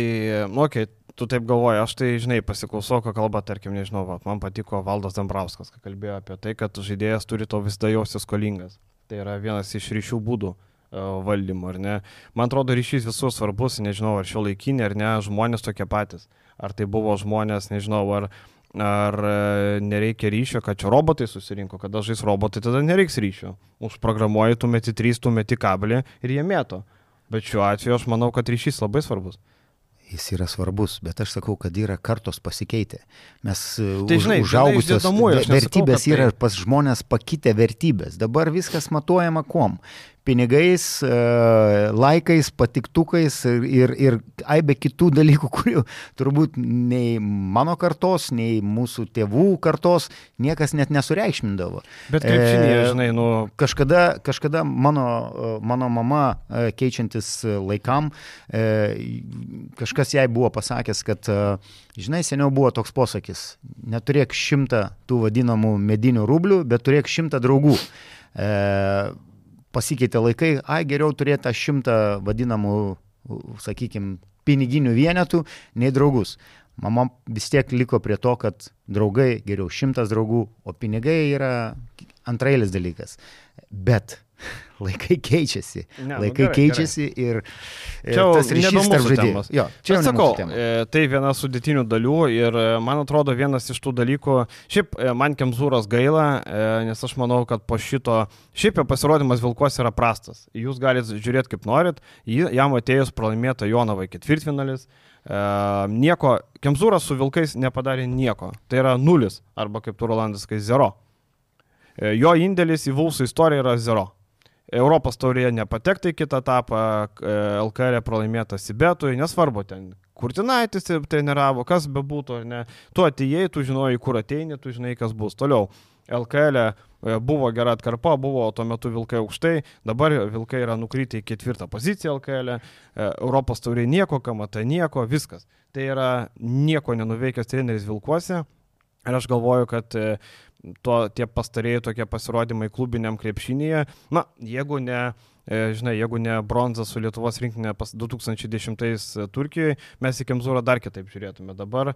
[SPEAKER 1] nu, okay, tu taip galvoji, aš tai, žinai, pasiklausau, ką kalba, tarkim, nežinau, va, man patiko Valdas Dambrauskas, kai kalbėjo apie tai, kad žaidėjas turi to visada jausti skolingas. Tai yra vienas iš ryšių būdų e, valdymo, ar ne? Man atrodo, ryšys visur svarbus, nežinau, ar šio laikinė, ar ne, žmonės tokie patys. Ar tai buvo žmonės, nežinau, ar Ar e, nereikia ryšio, kad čia robotai susirinko, kada žais robotai, tada nereiks ryšio. Užprogramuoji, tu meti 3, tu meti kablį ir jie mėto. Bet šiuo atveju aš manau, kad ryšys labai svarbus
[SPEAKER 2] jis yra svarbus, bet aš sakau, kad yra kartos pasikeitę. Mes
[SPEAKER 1] tai, žinai,
[SPEAKER 2] užaugusios vertybės tai... yra pas žmonės pakitę vertybės. Dabar viskas matuojama kuom pinigais, e, laikais, patiktukais ir, ir aibe kitų dalykų, kurių turbūt nei mano kartos, nei mūsų tėvų kartos niekas net nesureikšmindavo.
[SPEAKER 1] Bet kaip šiandien, e, žinai, nu.
[SPEAKER 2] Kažkada, kažkada mano, mano mama e, keičiantis laikam, kažkas jai buvo pasakęs, kad, žinai, seniau buvo toks posakis, neturėk šimtą tų vadinamų medinių rublių, bet turėk šimtą draugų. E, pasikeitė laikai, ai geriau turėti tą šimtą vadinamų, sakykime, piniginių vienetų, nei draugus. Mama vis tiek liko prie to, kad draugai geriau šimtas draugų, o pinigai yra antrailis dalykas. Bet laikai keičiasi. Ne, nu laikai nu, gerai, keičiasi gerai. ir, čia tas ryšys tarp žaidėjų.
[SPEAKER 1] Jo, čia jau sakau, e, tai viena sudėtinių dalių ir e, man atrodo vienas iš tų dalykų, šiaip e, man Kemzūros gaila, nes aš manau, kad po šito, šiaip jo pasirodymas Vilkos yra prastas. Jūs galite žiūrėti kaip norit, jam atėjus pralaimėta Jonovai ketvirtfinalis. Uh, nieko, Kemzūras su Vilkais nepadarė nieko. Tai yra nulis, arba kaip tu Rolandas, kai zero. Jo indėlis į Vulsų istoriją yra zero. Europos taurėje nepatekti į kitą etapą, LKR pralaimėta Sibetui, nesvarbu ten, Kurtinaitis treniravo, kas bebūtų, ne, tu atėjai, tu žinojai, kur ateini, tu žinai, kas bus toliau. LKL e, buvo gera atkarpa, buvo tuo metu Vilkai aukštai, dabar Vilkai yra nukrytę į ketvirtą poziciją LKL, e, Europos tauriai nieko, kamata nieko, viskas. Tai yra nieko nenuveikęs treneris Vilkuose. Ir aš galvoju, kad e, to, tie pastarėjai tokie pasirodymai klubiniam krepšinėje, na, jeigu ne, e, žinai, jeigu ne bronza su Lietuvos rinkinė pas 2010 e, Turkijoje, mes į Kemzūrą dar kitaip žiūrėtume. Dabar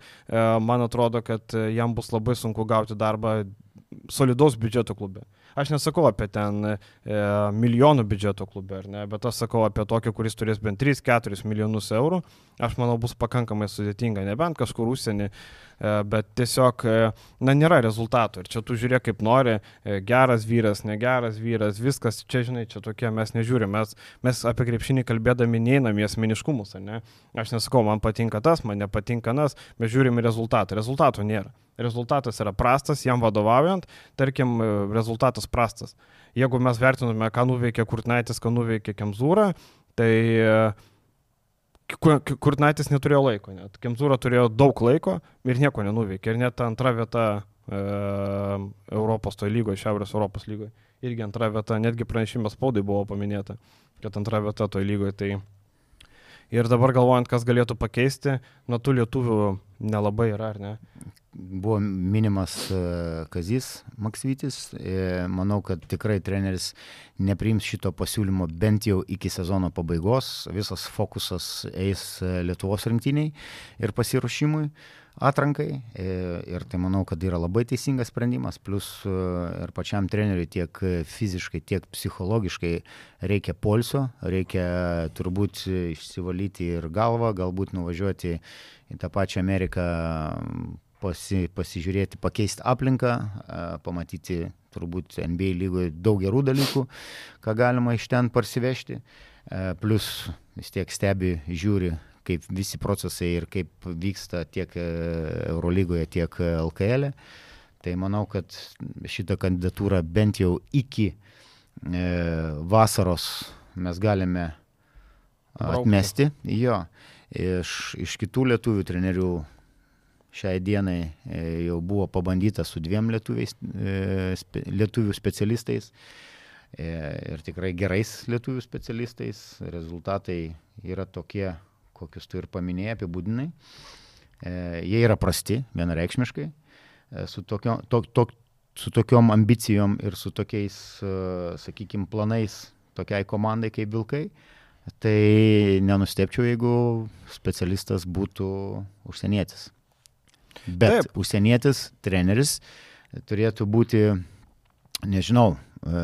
[SPEAKER 1] man atrodo, kad jam bus labai sunku gauti darbą solidaus biudžeto klube. Aš nesakau apie ten e, milijonų biudžeto klubą, ne, bet aš sakau apie tokį, kuris turės bent 3-4 milijonus eurų. Aš manau, bus pakankamai sudėtinga, nebent kažkur užsienį, e, bet tiesiog, e, na, nėra rezultatų. Ir čia tu žiūrėk kaip nori, e, geras vyras, negeras vyras, viskas, čia, žinai, čia tokie mes nežiūrime. Mes, mes apie krepšinį kalbėdami neinam į asmeniškumus, ne? Aš nesakau, man patinka tas, man nepatinka tas, mes žiūrime rezultatą. Rezultatų nėra rezultatas yra prastas, jam vadovaujant, tarkim, rezultatas prastas. Jeigu mes vertiname, ką nuveikė Kurtnaitis, ką nuveikė Kemzūra, tai e, Kurtnaitis neturėjo laiko, net Kemzūra turėjo daug laiko ir nieko nenuveikė. Ir net antra vieta e, Europos toje lygoje, Šiaurės Europos lygoje, irgi antra vieta, netgi pranešimas spaudai buvo paminėta, kad antra vieta toje lygoje. Tai Ir dabar galvojant, kas galėtų pakeisti, nuo tų lietuvių nelabai yra, ar ne?
[SPEAKER 2] buvo minimas e, Kazys Maksvytis. E, manau, kad tikrai treneris nepriims šito pasiūlymo bent jau iki sezono pabaigos. Visas fokusas eis e, Lietuvos rinktiniai ir pasiruošimui atrankai. Ir tai manau, kad yra labai teisingas sprendimas. Plus ir pačiam treneriui tiek fiziškai, tiek psichologiškai reikia polsio, reikia turbūt išsivalyti ir galvą, galbūt nuvažiuoti į tą pačią Ameriką pasi, pasižiūrėti, pakeisti aplinką, pamatyti turbūt NBA lygoje daug gerų dalykų, ką galima iš ten parsivežti. Plus vis tiek stebi, žiūri, kaip visi procesai ir kaip vyksta tiek e, Eurolygoje, tiek LKL. E. Tai manau, kad šitą kandidatūrą bent jau iki e, vasaros mes galime atmesti. Jo, iš, iš kitų lietuvių trenerių šiai dienai e, jau buvo pabandyta su dviem lietuviais, e, lietuvių specialistais e, ir tikrai gerais lietuvių specialistais. Rezultatai yra tokie, kokius tu ir paminėjai, apibūdinai. Jie yra prasti, vienareikšmiškai. Su, tokio, to, to, su tokiom ambicijom ir su tokiais, sakykime, planais tokiai komandai kaip Vilkai, tai nenustepčiau, jeigu specialistas būtų užsienietis. Bet Taip. užsienietis, treneris turėtų būti, nežinau, e,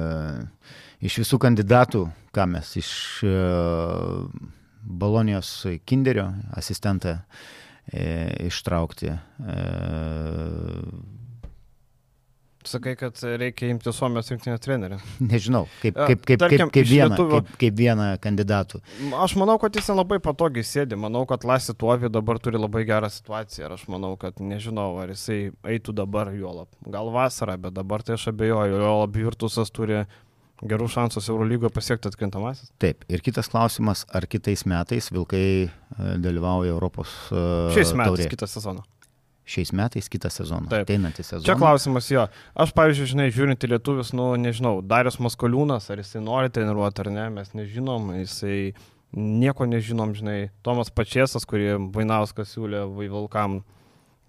[SPEAKER 2] iš visų kandidatų, ką mes iš e, Balonijos kinderio asistentą e, ištraukti. E,
[SPEAKER 1] Sakai, kad reikia imti Suomijos rinktinės trenerį.
[SPEAKER 2] Nežinau, kaip, kaip, kaip,
[SPEAKER 1] tarkim,
[SPEAKER 2] kaip, kaip, vieną,
[SPEAKER 1] lietuvio-
[SPEAKER 2] kaip, kaip vieną kandidatų.
[SPEAKER 1] Aš manau, kad jis ten labai patogiai sėdi. Manau, kad Lasi Tuovi dabar turi labai gerą situaciją. Ir aš manau, kad nežinau, ar jisai eitų dabar juolap. Gal vasarą, bet dabar tai aš abejoju. Juolap Virtusas turi gerų šansus Eurolygoje pasiekti atkrintamasis.
[SPEAKER 2] Taip, ir kitas klausimas, ar kitais metais Vilkai e, dalyvauja Europos e,
[SPEAKER 1] Šiais metais,
[SPEAKER 2] taurėje?
[SPEAKER 1] kitą sezoną.
[SPEAKER 2] Šiais metais kitą sezoną.
[SPEAKER 1] Taip.
[SPEAKER 2] Ateinantį sezoną.
[SPEAKER 1] Čia klausimas jo. Aš, pavyzdžiui, žinai, žiūrint į lietuvius, nu, nežinau, Darius Maskoliūnas, ar jisai nori treniruoti ar ne, mes nežinom, jisai nieko nežinom, žinai, Tomas Pačiesas, kurį Vainauskas siūlė Vaivalkam,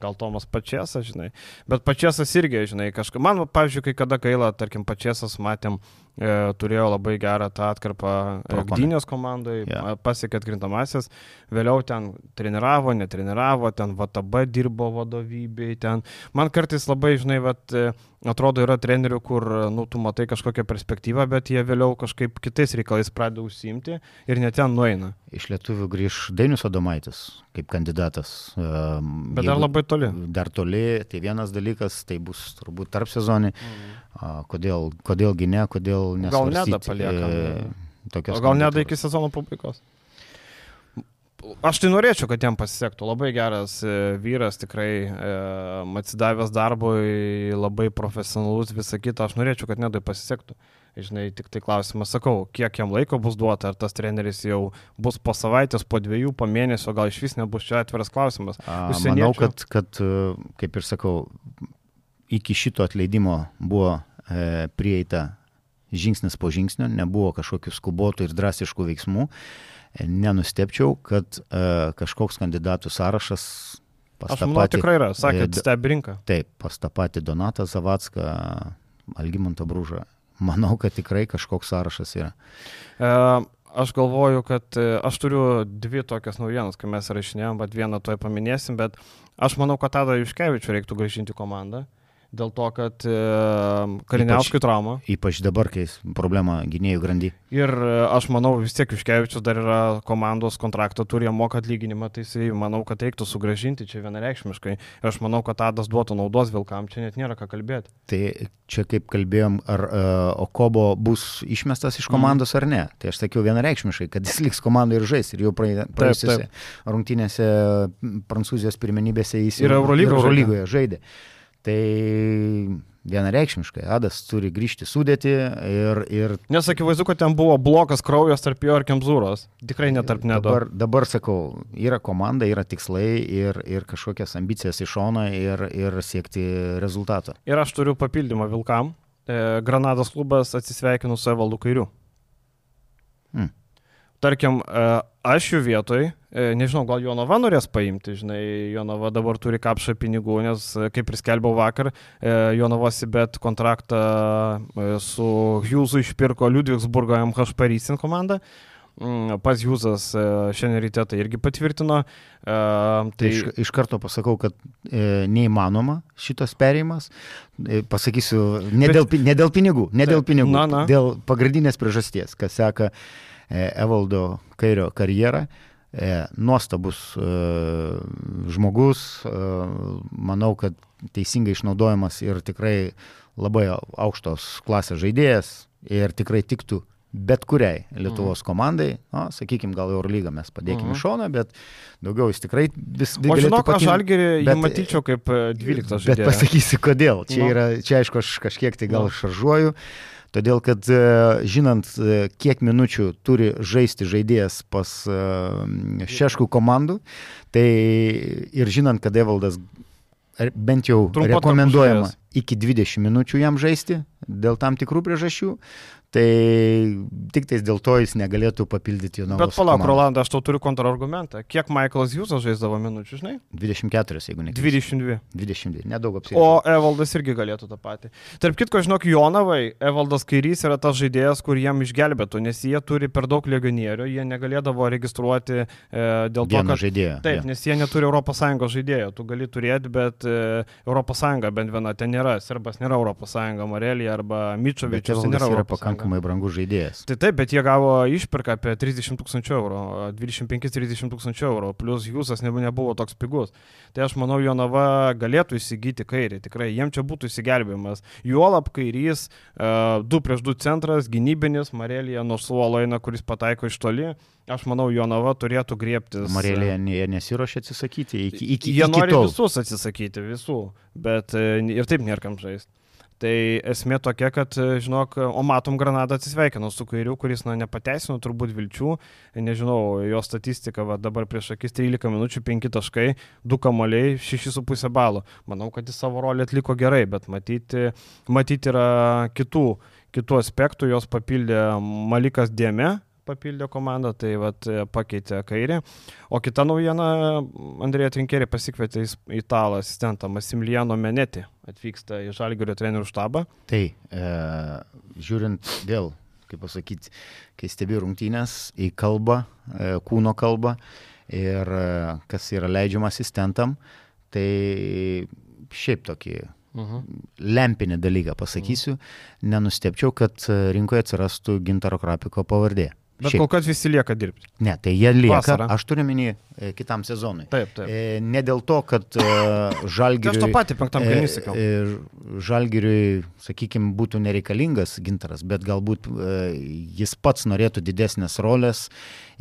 [SPEAKER 1] gal Tomas Pačiesas, žinai, bet Pačiesas irgi, žinai, kažkaip, man, pavyzdžiui, kai kada gaila, tarkim, Pačiesas, matėm, turėjo labai gerą tą atkarpą
[SPEAKER 2] Prokomė.
[SPEAKER 1] Gdynės komandai, yeah. pasiekė atkrintamasis, vėliau ten treniravo, netreniravo, ten VTB dirbo vadovybei, ten man kartais labai, žinai, vat, e, atrodo, yra trenerių, kur, nu, tu matai kažkokią perspektyvą, bet jie vėliau kažkaip kitais reikalais pradeda užsiimti ir net ten nueina.
[SPEAKER 2] Iš lietuvių grįž Dainius Adomaitis kaip kandidatas.
[SPEAKER 1] Bet dar
[SPEAKER 2] jeigu-
[SPEAKER 1] labai toli.
[SPEAKER 2] Dar toli, tai vienas dalykas, tai bus turbūt tarp sezonį. Mm. Kodėl, kodėlgi ne, kodėl ne.
[SPEAKER 1] Gal Neda paliekam.
[SPEAKER 2] Tokios
[SPEAKER 1] O gal
[SPEAKER 2] kandidatūros.
[SPEAKER 1] iki sezono pabaigos? Aš tai norėčiau, kad jam pasisektų. Labai geras e, vyras, tikrai e, atsidavęs darbui, labai profesionalus, visą kitą. Aš norėčiau, kad nedai pasisektų. Žinai, tik tai klausimas, sakau, kiek jam laiko bus duota, ar tas treneris jau bus po savaitės, po dviejų, po mėnesio, gal iš vis nebus čia atviras klausimas.
[SPEAKER 2] A? Manau, kad, kad, e, kaip ir sakau, iki šito atleidimo buvo e, prieita žingsnis po žingsnio, nebuvo kažkokių skubotų ir drastiškų veiksmų. E, Nenustepčiau, kad e, kažkoks kandidatų sąrašas pas tą
[SPEAKER 1] manau,
[SPEAKER 2] patį-
[SPEAKER 1] tikrai yra,
[SPEAKER 2] e,
[SPEAKER 1] sakėt, stebi rinką.
[SPEAKER 2] Taip, pas tą patį Donatą Zavacką, Algimantą Brūžą. Manau, kad tikrai kažkoks sąrašas yra.
[SPEAKER 1] E, Aš galvoju, kad e, aš turiu dvi tokias naujienas, kai mes rašinėjom, bet vieną toj paminėsim, bet aš manau, kad tada Juškevičių reiktų gražinti komandą. Dėl to, kad e, Kariniauskui trauma.
[SPEAKER 2] Ypač dabar, kai problema gynėjų grandy.
[SPEAKER 1] Ir e, aš manau, vis tiek Juškevičius dar yra komandos kontraktą, turi jam moka atlyginimą, tai jisai manau, kad reiktų sugražinti čia vienareikšmiškai. Ir aš manau, kad Tadas duotų naudos Vilkam, čia net nėra ką kalbėti.
[SPEAKER 2] Tai čia kaip kalbėjom, ar uh, Okobo bus išmestas iš komandos ar ne. Tai aš sakiau vienareikšmiškai, kad jis liks komandai ir žais. Ir jau praė- praėjusiose rungtynėse Prancūzijos pirmenybėse jis
[SPEAKER 1] Ir Eurolygoje
[SPEAKER 2] Eurolygoje žaidė. Tai vienareikšmiškai Adas turi grįžti sudėti ir, ir
[SPEAKER 1] Nes akivaizdu, kad ten buvo blokas kraujas tarp jo ir Kemzūros. Tikrai ne tarp nedo.
[SPEAKER 2] dabar, dabar sakau, yra komanda, yra tikslai ir, ir kažkokias ambicijas į šoną ir, ir siekti rezultato.
[SPEAKER 1] Ir aš turiu papildymą Vilkam. E, Granados klubas atsisveikinu su Evaldu Kairiu.
[SPEAKER 2] Hmm.
[SPEAKER 1] Tarkim, e, aš jų vietoj, e, nežinau, gal Jonava norės paimti, žinai, Jonava dabar turi kapšą pinigų, nes, e, kaip ir skelbiau vakar, e, Jonava Sibet kontraktą su Hughesu išpirko Ludvigsburgo MH Parysin komanda. Mm, Pas Jūzas šiandien ryte tai irgi patvirtino.
[SPEAKER 2] Tai
[SPEAKER 1] Tai
[SPEAKER 2] iš, iš karto pasakau, kad e, neįmanoma šitas perėjimas. E, pasakysiu, ne,
[SPEAKER 1] Bet-
[SPEAKER 2] dėl, ne dėl pinigų, ne
[SPEAKER 1] Taip,
[SPEAKER 2] dėl pinigų,
[SPEAKER 1] na, na.
[SPEAKER 2] dėl pagrindinės priežasties, kas seka e, Evaldo Kairio karjerą. E, nuostabus e, žmogus, e, manau, kad teisingai išnaudojamas ir tikrai labai aukštos klasės žaidėjas ir tikrai tiktų bet kuriai Lietuvos komandai, na, sakykime, gal Eurolygą mes padėkime
[SPEAKER 1] Mhm.
[SPEAKER 2] į šoną, bet daugiau jis tikrai vis
[SPEAKER 1] O žinok, aš
[SPEAKER 2] pakim-
[SPEAKER 1] Algerį
[SPEAKER 2] bet-
[SPEAKER 1] matyčiau kaip e, 12
[SPEAKER 2] Bet
[SPEAKER 1] žaidėją.
[SPEAKER 2] pasakysiu, kodėl. Čia,
[SPEAKER 1] Nu.
[SPEAKER 2] yra, čia aišku, aš kažkiek tai gal
[SPEAKER 1] Nu.
[SPEAKER 2] šaržuoju. Todėl, kad e, žinant, e, kiek minučių turi žaisti žaidėjas pas e, šeškų komandų, tai ir žinant, kad Evaldas bent jau
[SPEAKER 1] Trumpo tarpų
[SPEAKER 2] rekomenduojama iki 20 minučių jam žaisti dėl tam tikrų priežasčių, tai tik tais dėl to jis negalėtų papildyti jo
[SPEAKER 1] Bet
[SPEAKER 2] naujos
[SPEAKER 1] palauk. Rolandą, aš tau turiu kontrargumentą. Kiek Michaelas Jūsas žaisdavo minučių, žinai?
[SPEAKER 2] 24, jeigu ne
[SPEAKER 1] 22.
[SPEAKER 2] 22, nedaug
[SPEAKER 1] O
[SPEAKER 2] apsirikau.
[SPEAKER 1] Evaldas irgi galėtų tą patį. Tarp kitko, žinok, Jonavai, Evaldas Kairys yra tas žaidėjas, kur jiem išgelbėtų, nes jie turi per daug legionierių, jie negalėdavo registruoti e, dėl to, kad...
[SPEAKER 2] žaidėjo.
[SPEAKER 1] Taip,
[SPEAKER 2] jo.
[SPEAKER 1] nes jie neturi ES žaidėjo. Tu gali turėti, bet e, ES bent viena ten nėra. Serbas nėra ES, Marelija arba
[SPEAKER 2] Bet
[SPEAKER 1] Mičovičius. nėra
[SPEAKER 2] yra
[SPEAKER 1] Sąjunga.
[SPEAKER 2] Pakankamai brangus žaidėjas.
[SPEAKER 1] Tai taip, bet jie gavo išpirką apie 30 tūkstančių eurų, 25-30 tūkstančių eurų, plus Jūsas nebuvo, toks pigus. Tai aš manau, Jonava galėtų įsigyti kairį, tikrai jiem čia būtų įsigelbėjimas. Juolap kairys, 2 prieš 2 centras, gynybinis, Marelija nuo suolo eina, kuris pataiko iš toli. Aš manau, Jonava turėtų griebtis.
[SPEAKER 2] Marėlė jie nesiuošia atsisakyti iki, iki,
[SPEAKER 1] Jie
[SPEAKER 2] iki
[SPEAKER 1] nori
[SPEAKER 2] tol.
[SPEAKER 1] visus atsisakyti, visų, bet e, ir taip nėra kam žaisti. Tai esmė tokia, kad, e, žinok, o matom, Granada atsisveikino su kairiu, kuris, na, nepateisino turbūt vilčių, nežinau, jo statistika, va, dabar prieš akis 13 minučių, 5 taškai, 2 kamoliai, 6,5 balo. Manau, kad jis savo rolę atliko gerai, bet matyti, matyti yra kitų, kitų aspektų, jos papildė Malikas Dėme, papildė komandą, tai vat, e, pakeitė kairį. O kita naujiena, Andrėja Trinkėrė pasikvietė italą asistentą Massimiliano Menetį, atvyksta į Žalgirio trenerių štabą.
[SPEAKER 2] Tai e, žiūrint vėl, kaip pasakyti, kai stebi rungtynės į kalbą, e, kūno kalbą ir e, kas yra leidžiama asistentam, tai šiaip tokį
[SPEAKER 1] Mhm.
[SPEAKER 2] lempinį dalyką pasakysiu, nenustepčiau, kad e, rinkoje atsirastų Gintaro Krapiko pavardė.
[SPEAKER 1] Bet
[SPEAKER 2] Šiaip.
[SPEAKER 1] kol kas visi lieka dirbti.
[SPEAKER 2] Ne, tai jie lieka,
[SPEAKER 1] Vasarą.
[SPEAKER 2] aš turiu minį kitam sezonui.
[SPEAKER 1] Taip, taip.
[SPEAKER 2] E, ne dėl to, kad e,
[SPEAKER 1] Tai Aš
[SPEAKER 2] žalgiriui...
[SPEAKER 1] to patį penktam
[SPEAKER 2] e,
[SPEAKER 1] kalnį sakiau.
[SPEAKER 2] e, Žalgiriui, sakykime, būtų nereikalingas gintaras, bet galbūt e, jis pats norėtų didesnės rolės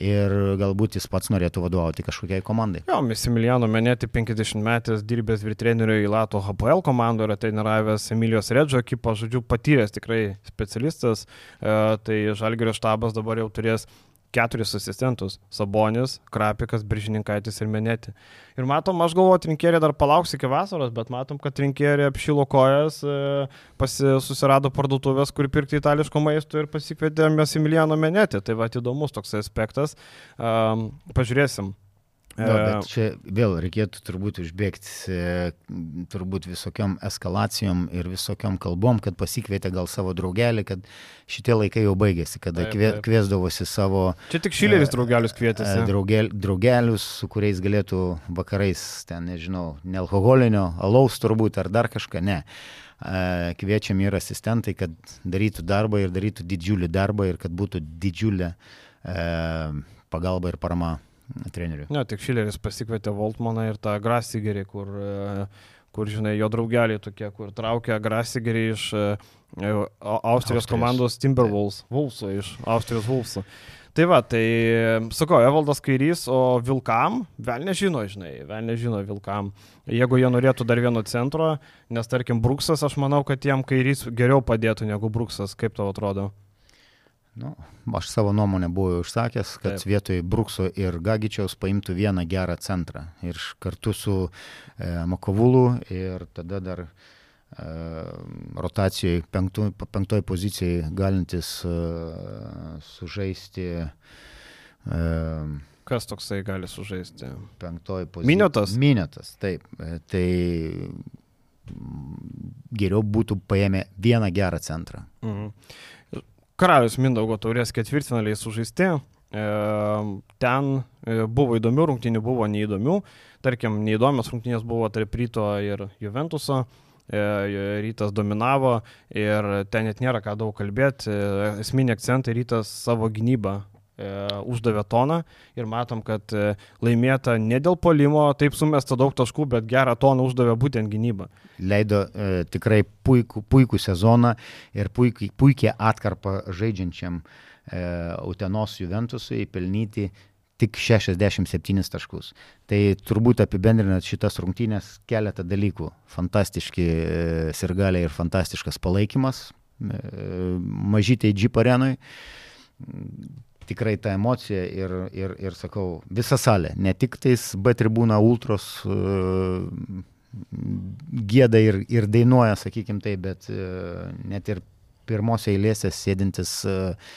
[SPEAKER 2] ir galbūt jis pats norėtų vadovauti kažkokiai komandai.
[SPEAKER 1] Jo, Massimiliano Menetį 50 metės dirbęs vyr treneriu į Lato HPL komandą yra treniravęs Emilijos Redžio ekipą, žodžiu, patyręs tikrai specialistas, e, tai Žalgirio štabas dabar jau turės keturis asistentus - Sabonis, Krapikas, Biržininkaitis ir Menetį. Ir matom, aš galvoju, trinkėrė dar palauks iki vasaros, bet matom, kad trinkėrė apšilo kojas, e, pasi, susirado parduotuvės, kur pirkti itališko maisto ir pasikvietė Massimiliano Menetį. Tai va, įdomus toks aspektas. Um, pažiūrėsim.
[SPEAKER 2] Na, bet čia vėl reikėtų turbūt užbėgti e, turbūt visokiom eskalacijom ir visokiom kalbom, kad pasikvietė gal savo draugelį, kad šitie laikai jau baigėsi, kada
[SPEAKER 1] Taip, taip.
[SPEAKER 2] kviesdavosi savo
[SPEAKER 1] Čia tik Šileris
[SPEAKER 2] E,
[SPEAKER 1] draugelius
[SPEAKER 2] e,
[SPEAKER 1] kvietėsi.
[SPEAKER 2] draugel, draugelius, su kuriais galėtų vakarais, ten nežinau, nealkoholinio, alaus turbūt ar dar kažką, ne. Kviečiam ir asistentai, kad darytų darbą ir darytų didžiulį darbą ir kad būtų didžiulė e, pagalba ir parama treneriui.
[SPEAKER 1] Ne, tik Šileris pasikvietė Voltmaną ir tą Grasigerį, kur, e, kur, žinai, jo draugeliai tokie, kur traukia Grasigerį iš e, e, Au- Austrijos
[SPEAKER 2] Austrijos.
[SPEAKER 1] komandos Timberwolves, Wolfso, iš Austrijos Wolfso. Tai va, tai sakau, Evaldas Kairys, o Vilkam, vėl nežino, žinai, vėl nežino Vilkam. Jeigu jie norėtų dar vieno centro, nes tarkim Bruksas, aš manau, kad jiem Kairys geriau padėtų negu Bruksas, kaip tau atrodo.
[SPEAKER 2] Nu, aš savo nuomonę buvau išsakęs, kad
[SPEAKER 1] Taip.
[SPEAKER 2] Vietoj Brukso ir Gagičiaus paimtų vieną gerą centrą ir kartu su e, Makovulu ir tada dar e, rotacijoje penktoj, penktoj pozicijai galintis e, sužaisti e,
[SPEAKER 1] Kas toksai gali sužaisti?
[SPEAKER 2] penktoj pozicijai.
[SPEAKER 1] Miniotas?
[SPEAKER 2] Miniotas, taip. E, Tai geriau būtų paėmę vieną gerą centrą.
[SPEAKER 1] Mhm. Karalius Mindaugo taurės ketvirtfinaliai sužaisti. E, ten e, buvo įdomių rungtynių, buvo neįdomių. Tarkim, neįdomios rungtynės buvo tarp ryto ir Juventuso. E, rytas dominavo ir ten net nėra ką daug kalbėti. E, esminė akcentai rytas savo gynybą uždavė toną ir matom, kad e, laimėta ne dėl polimo, taip sumesta daug taškų, bet gerą toną uždavė būtent gynyba.
[SPEAKER 2] leido e, tikrai puikų, puikų sezoną ir puikiai, puikiai atkarpą žaidžiančiam e, Utenos Juventusui pelnyti tik 67 taškus. Tai turbūt apibendrinant šitas rungtynės keletą dalykų. Fantastiški e, sirgaliai ir fantastiškas palaikymas e, mažytei Jeep arenui. Tikrai ta emocija ir, ir, ir sakau, visa salė, ne tik tais B tribūna ultros uh, gėda ir, ir dainuoja, sakykim tai, bet uh, net ir pirmose eilėse sėdintis, uh,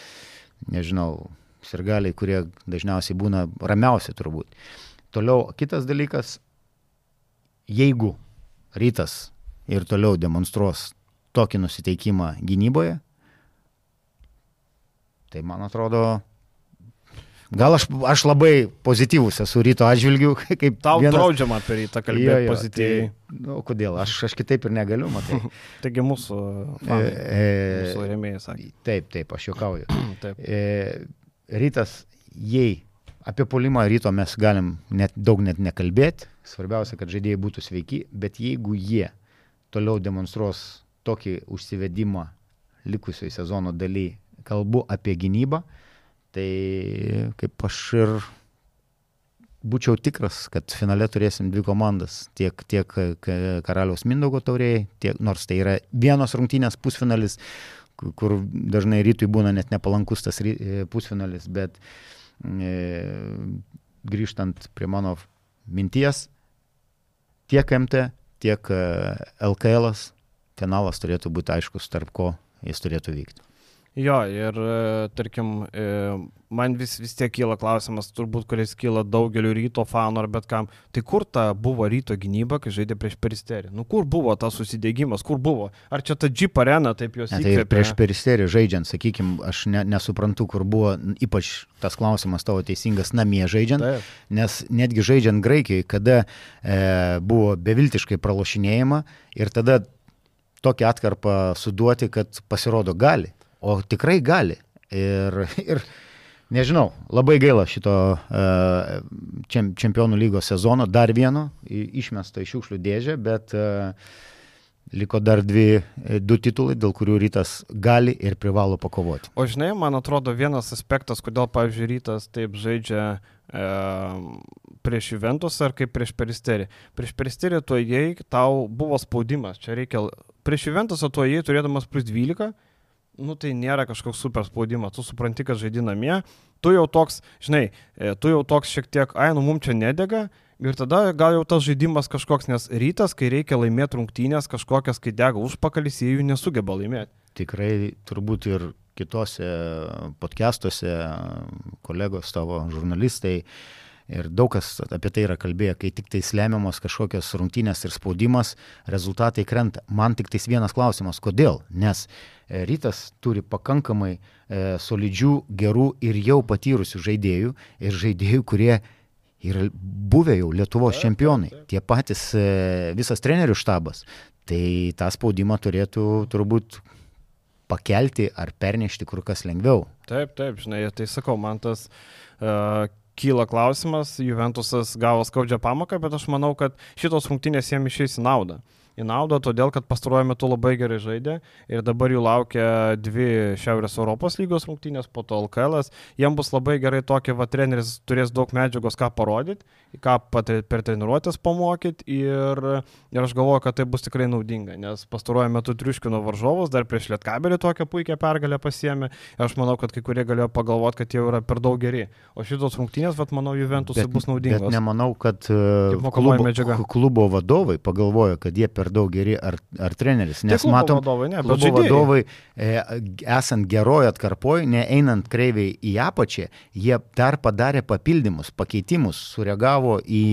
[SPEAKER 2] nežinau, sirgaliai, kurie dažniausiai būna ramiausi turbūt. Toliau kitas dalykas, jeigu rytas ir toliau demonstruos tokį nusiteikimą gynyboje, tai man atrodo, Gal aš, aš labai pozityvus esu ryto atžvilgių, kaip
[SPEAKER 1] Tau
[SPEAKER 2] vienas...
[SPEAKER 1] draudžiama apie rytą kalbėti pozityviai.
[SPEAKER 2] Tai, nu, kodėl? Aš, aš kitaip ir negaliu, matai.
[SPEAKER 1] Taigi mūsų, fanai, e, mūsų rėmėjai sakė.
[SPEAKER 2] Taip, taip, aš juokauju.
[SPEAKER 1] Taip.
[SPEAKER 2] E, rytas, jei apie polimą ryto mes galim net, daug net nekalbėti, svarbiausia, kad žaidėjai būtų sveiki, bet jeigu jie toliau demonstruos tokį užsivedimą likusioje sezono daly, kalbu apie gynybą, Tai kaip aš ir būčiau tikras, kad finale turėsim dvi komandas. Tiek, tiek Karaliaus Mindaugo taurėjai, tiek, nors tai yra vienos rungtynės pusfinalis, kur dažnai rytui būna net nepalankus tas e, pusfinalis, bet e, grįžtant prie mano minties, tiek MT, tiek LKL finalas turėtų būti aiškus, tarp ko jis turėtų vykti.
[SPEAKER 1] Jo, ir e, tarkim, e, man vis, vis tiek kyla klausimas, turbūt, kuris kyla daugeliu ryto fanų ar bet kam, tai kur ta buvo ryto gynyba, kai žaidė prieš peristerį? Nu kur buvo tas susidėgymas, kur buvo? Ar čia ta Jeep arena taip jos įkvėpė?
[SPEAKER 2] Tai prieš peristerį žaidžiant, sakykime, aš ne, nesuprantu, kur buvo, ypač tas klausimas tavo teisingas namie žaidžiant, taip. nes netgi žaidžiant Graikijoje, kada e, buvo beviltiškai pralošinėjama ir tada tokią atkarpą suduoti, kad pasirodo gali o tikrai gali. Ir, ir nežinau, labai gaila šito uh, čempionų lygos sezono, dar vieno išmesto į šiukšlių dėžę, bet uh, liko dar dvi, du titulai, dėl kurių rytas gali ir privalo pakovoti.
[SPEAKER 1] O žinai, man atrodo, vienas aspektas, kodėl, pavyzdžiui, rytas taip žaidžia e, prieš Juventus ar kaip prieš Peristerį. Prieš Peristerį tu įėjai, tau buvo spaudimas, čia reikia, prieš Juventusą tu įėjai turėdamas plus 12 nu tai nėra kažkoks super spaudimas, tu supranti, kad žaidži namie, tu jau toks, žinai, e, tu jau toks šiek tiek, ai, nu mums čia nedega. Ir tada gal jau tas žaidimas kažkoks, nes rytas, kai reikia laimėti rungtynės, kažkokias, kai dega užpakalis, jie jų nesugeba laimėti.
[SPEAKER 2] Tikrai turbūt ir kitose podcastuose kolegos tavo žurnalistai uh, Ir daug kas apie tai yra kalbėję, kai tik tai lemiamos kažkokios rungtynės ir spaudimas, rezultatai krenta. Man tik tais vienas klausimas, kodėl? Nes e, rytas turi pakankamai e, solidžių, gerų ir jau patyrusių žaidėjų ir žaidėjų, kurie yra buvę jau Lietuvos čempionai. Tie patys e, visas trenerių štabas. Tai tą spaudimą turėtų turbūt pakelti ar pernešti kur kas lengviau.
[SPEAKER 1] Taip, taip, žinai, tai sakau, man tas uh, kyla klausimas, Juventusas gavo skaudžią pamoką, bet aš manau, kad šitos rungtynės jiem išeis į naudą į naudą, todėl kad pastaruoju metu labai gerai žaidė ir dabar jų laukia dvi Šiaurės Europos lygos rungtynės, po to LKL. Jiem bus labai gerai tokia, va, treneris turės daug medžiagos, ką parodyti, ką per treniruotės pamokyti ir, ir aš galvoju, kad tai bus tikrai naudinga, nes pastaruoju metu triuškino varžovus, dar prieš Lietkabelį tokią puikią pergalę pasiemė ir aš manau, kad kai kurie galėjo pagalvoti, kad jie yra per daug geri. O šitos rungtynės, va, manau, Juventusui bus naudingos.
[SPEAKER 2] Bet nemanau, kad klubo, klubo vadovai pagalvojo, kad jie per per daug geri ar, ar treneris. Nes tai matom,
[SPEAKER 1] vadovai, ne,
[SPEAKER 2] klubo vadovai, e, esant geroj atkarpoj, neeinant kreiviai į apačią, jie dar padarė papildymus, pakeitimus, sureagavo į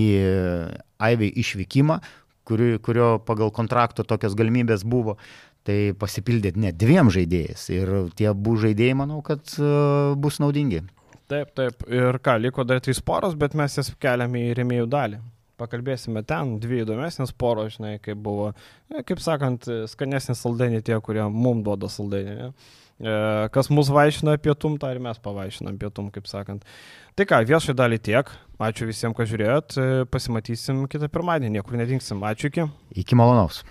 [SPEAKER 2] Aivį išvykimą, kuri, kurio pagal kontrakto tokios galimybės buvo. Tai pasipildėt net dviem žaidėjais ir tie bu žaidėjai, manau, kad uh, bus naudingi.
[SPEAKER 1] Taip, taip. Ir ką, liko dar trys poros, bet mes jas keliame į remėjų dalį pakalbėsime ten, dvi įdomesnės poros, žinai, kaip buvo, e, kaip sakant, skanesnė saldainė tie, kurie mum duoda saldainį. E, kas mus vaišina pietum, tą ir mes pavaišinam pietum, kaip sakant. Tai ką, viešai dalį tiek. Ačiū visiems, kad žiūrėjot. E, pasimatysim kitą pirmadienį, niekur nedingsim. Ačiū iki.
[SPEAKER 2] Iki malonaus.